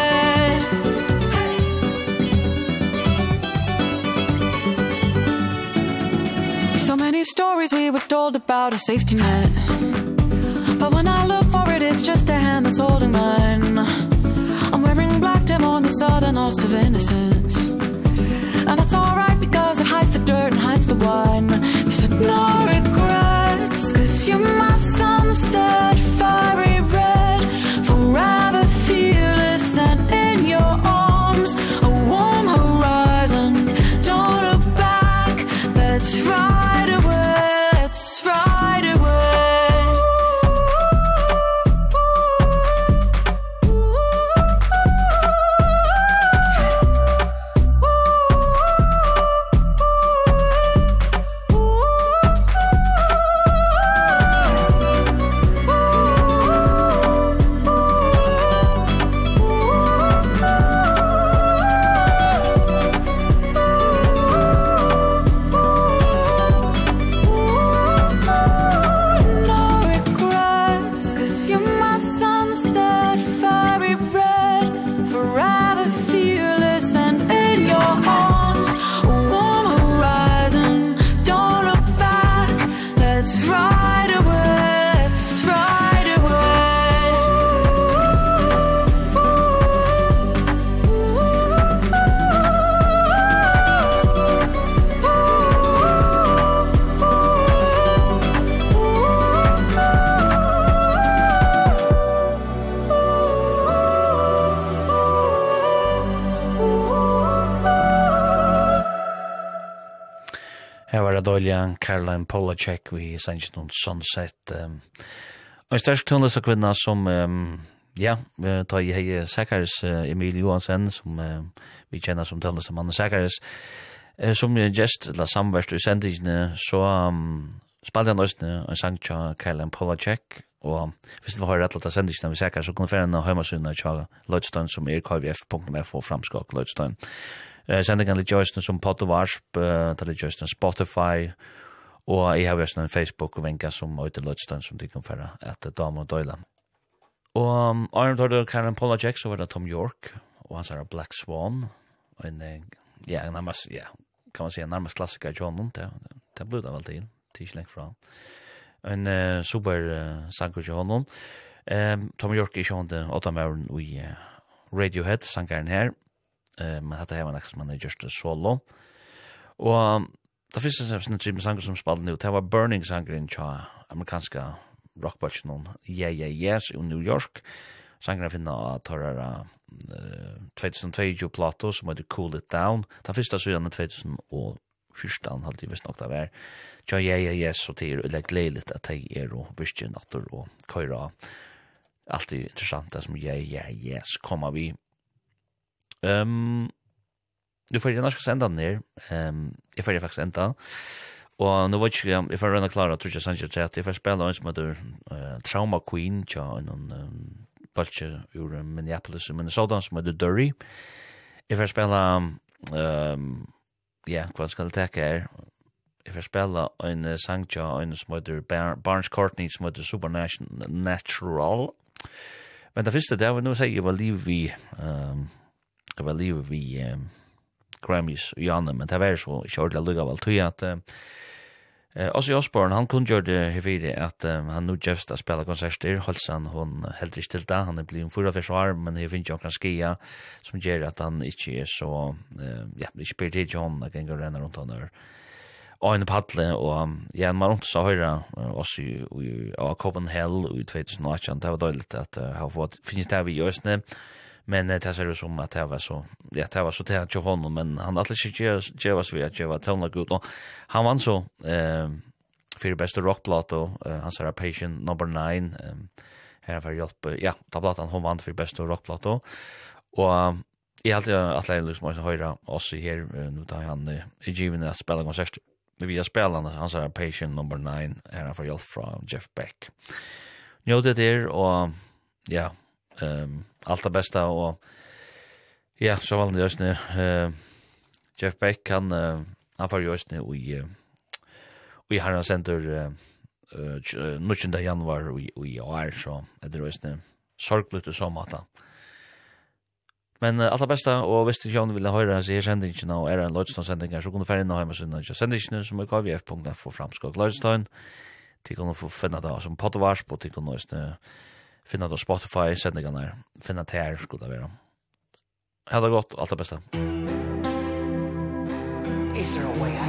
So many stories we were told about a safety net. But when I look for it it's just a hand that's holding mine. I'm wearing black dim on the sudden loss of innocence. And that's all right took no regrets cause you're my Olja, Caroline Polacek, vi sanns noen Sunset. Um, og en størst tunnelse kvinna som, um, ja, vi tar i hei Sækars uh, Emil Johansen, som uh, vi kjenner som tunnelse mannen Sækars, uh, som uh, gest, eller samverst i sendingene, så um, spalte han også en sang til Caroline Polacek, og hvis du har rett til å sende ikke vi sikker, så kan du finne en hjemmesynet til Lødstein som er kvf.f og framskak Lødstein. Eh sendingen til Justin som Potter of Warsp, eh til Justin Spotify og jeg har også en Facebook og venka som Øyde Lødstein som de kan fære etter Dame og Døyla. Og um, Arne tar det Karen Polacek, så var det Tom York, og han sier Black Swan, og en, ja, nærmest, ja, kan man si, en nærmest klassiker i John, det, det ble det vel til, til ikke lengt fra. En uh, super uh, sanger i John, um, Tom York er i John, åtta med i uh, Radiohead, sangeren her, eh, men hetta hevur var man er just har solo. Og det fyrsta sem snu type sangur som spalte nú, ta var Burning sangur in cha, amerikanska rockbølsen non. Yeah Yeah Yes i New York. Sangeren finna av torrara uh, 2022 plato sum heter Cool It Down. Den første søyan er 2000 halte jeg visst nok det var. Cha Yeah Yeah Yes, og det er ulegg leiligt at tei er og virkje natter og køyra. Alt er interessant det som Yeah Yeah Yes kommer vi Um, du får gärna ska sända den her. Um, jeg får jeg faktisk enda. Og nu vet jag ikke, jeg får rønne klare, tror jag Sanchez chat if I spell on some other Trauma Queen, cha en um, baltje ur Minneapolis, Minnesota, som the Derry. If I spell um, ja, vad ska det ta her? If I spell en sang tja, en som heter Barnes Courtney, som heter Supernatural. Men det første, det var noe å si, jeg var liv i, um, jeg var livet vi eh, Grammys og Janne, men det var så ikke ordentlig lukket av alt, tog at eh, også Osborne, han kunne gjøre det her fire at eh, han nå gjøvst å spille konserter, holdt han hun ikke til det, han er blitt en fyra fyrs år, men her finner jo kan skia, som gjør at han ikke er så, eh, ja, ikke blir tid til hon, han kan gå renner rundt han her, og en paddle, og ja, man rundt så høyre, oss i, i, i Copenhagen, i 2018, det var døyligt at uh, han fått, finnes det vi i Østene, Men det ser ut som att det var så ja det var så det att honom men han hade inte Jevas vi att Jeva tona gud och han vann så eh för bästa rockplata och han sa patient number 9 um, här för hjälp ja ta plattan hon vann för bästa rockplata och i halte att jeg liksom også höra oss här her, nu tar han i given att spela konsert. Vi har spelat han sa Patient number 9, här har hjälp från Jeff Beck. Njø det der, og ja, um, allt det bästa och ja, så var det just nu. Eh Jeff Beck han uh, han får just nu i i Harran Center eh uh, nuchen där januari i i år så är det just nu. Sorglut och somata. Men uh, allt det bästa och visst jag vill höra så här sändningen och är en lodgestone sändning så kunde färja in hem och så sändningen som är kvf.net för framskog lodgestone. Tikon få finna det som poddvars på tikon kan nu. Uh, finna det Spotify, sendingarna, finna det här skulle det vara. Ha det gott, allt det bästa. Is there a way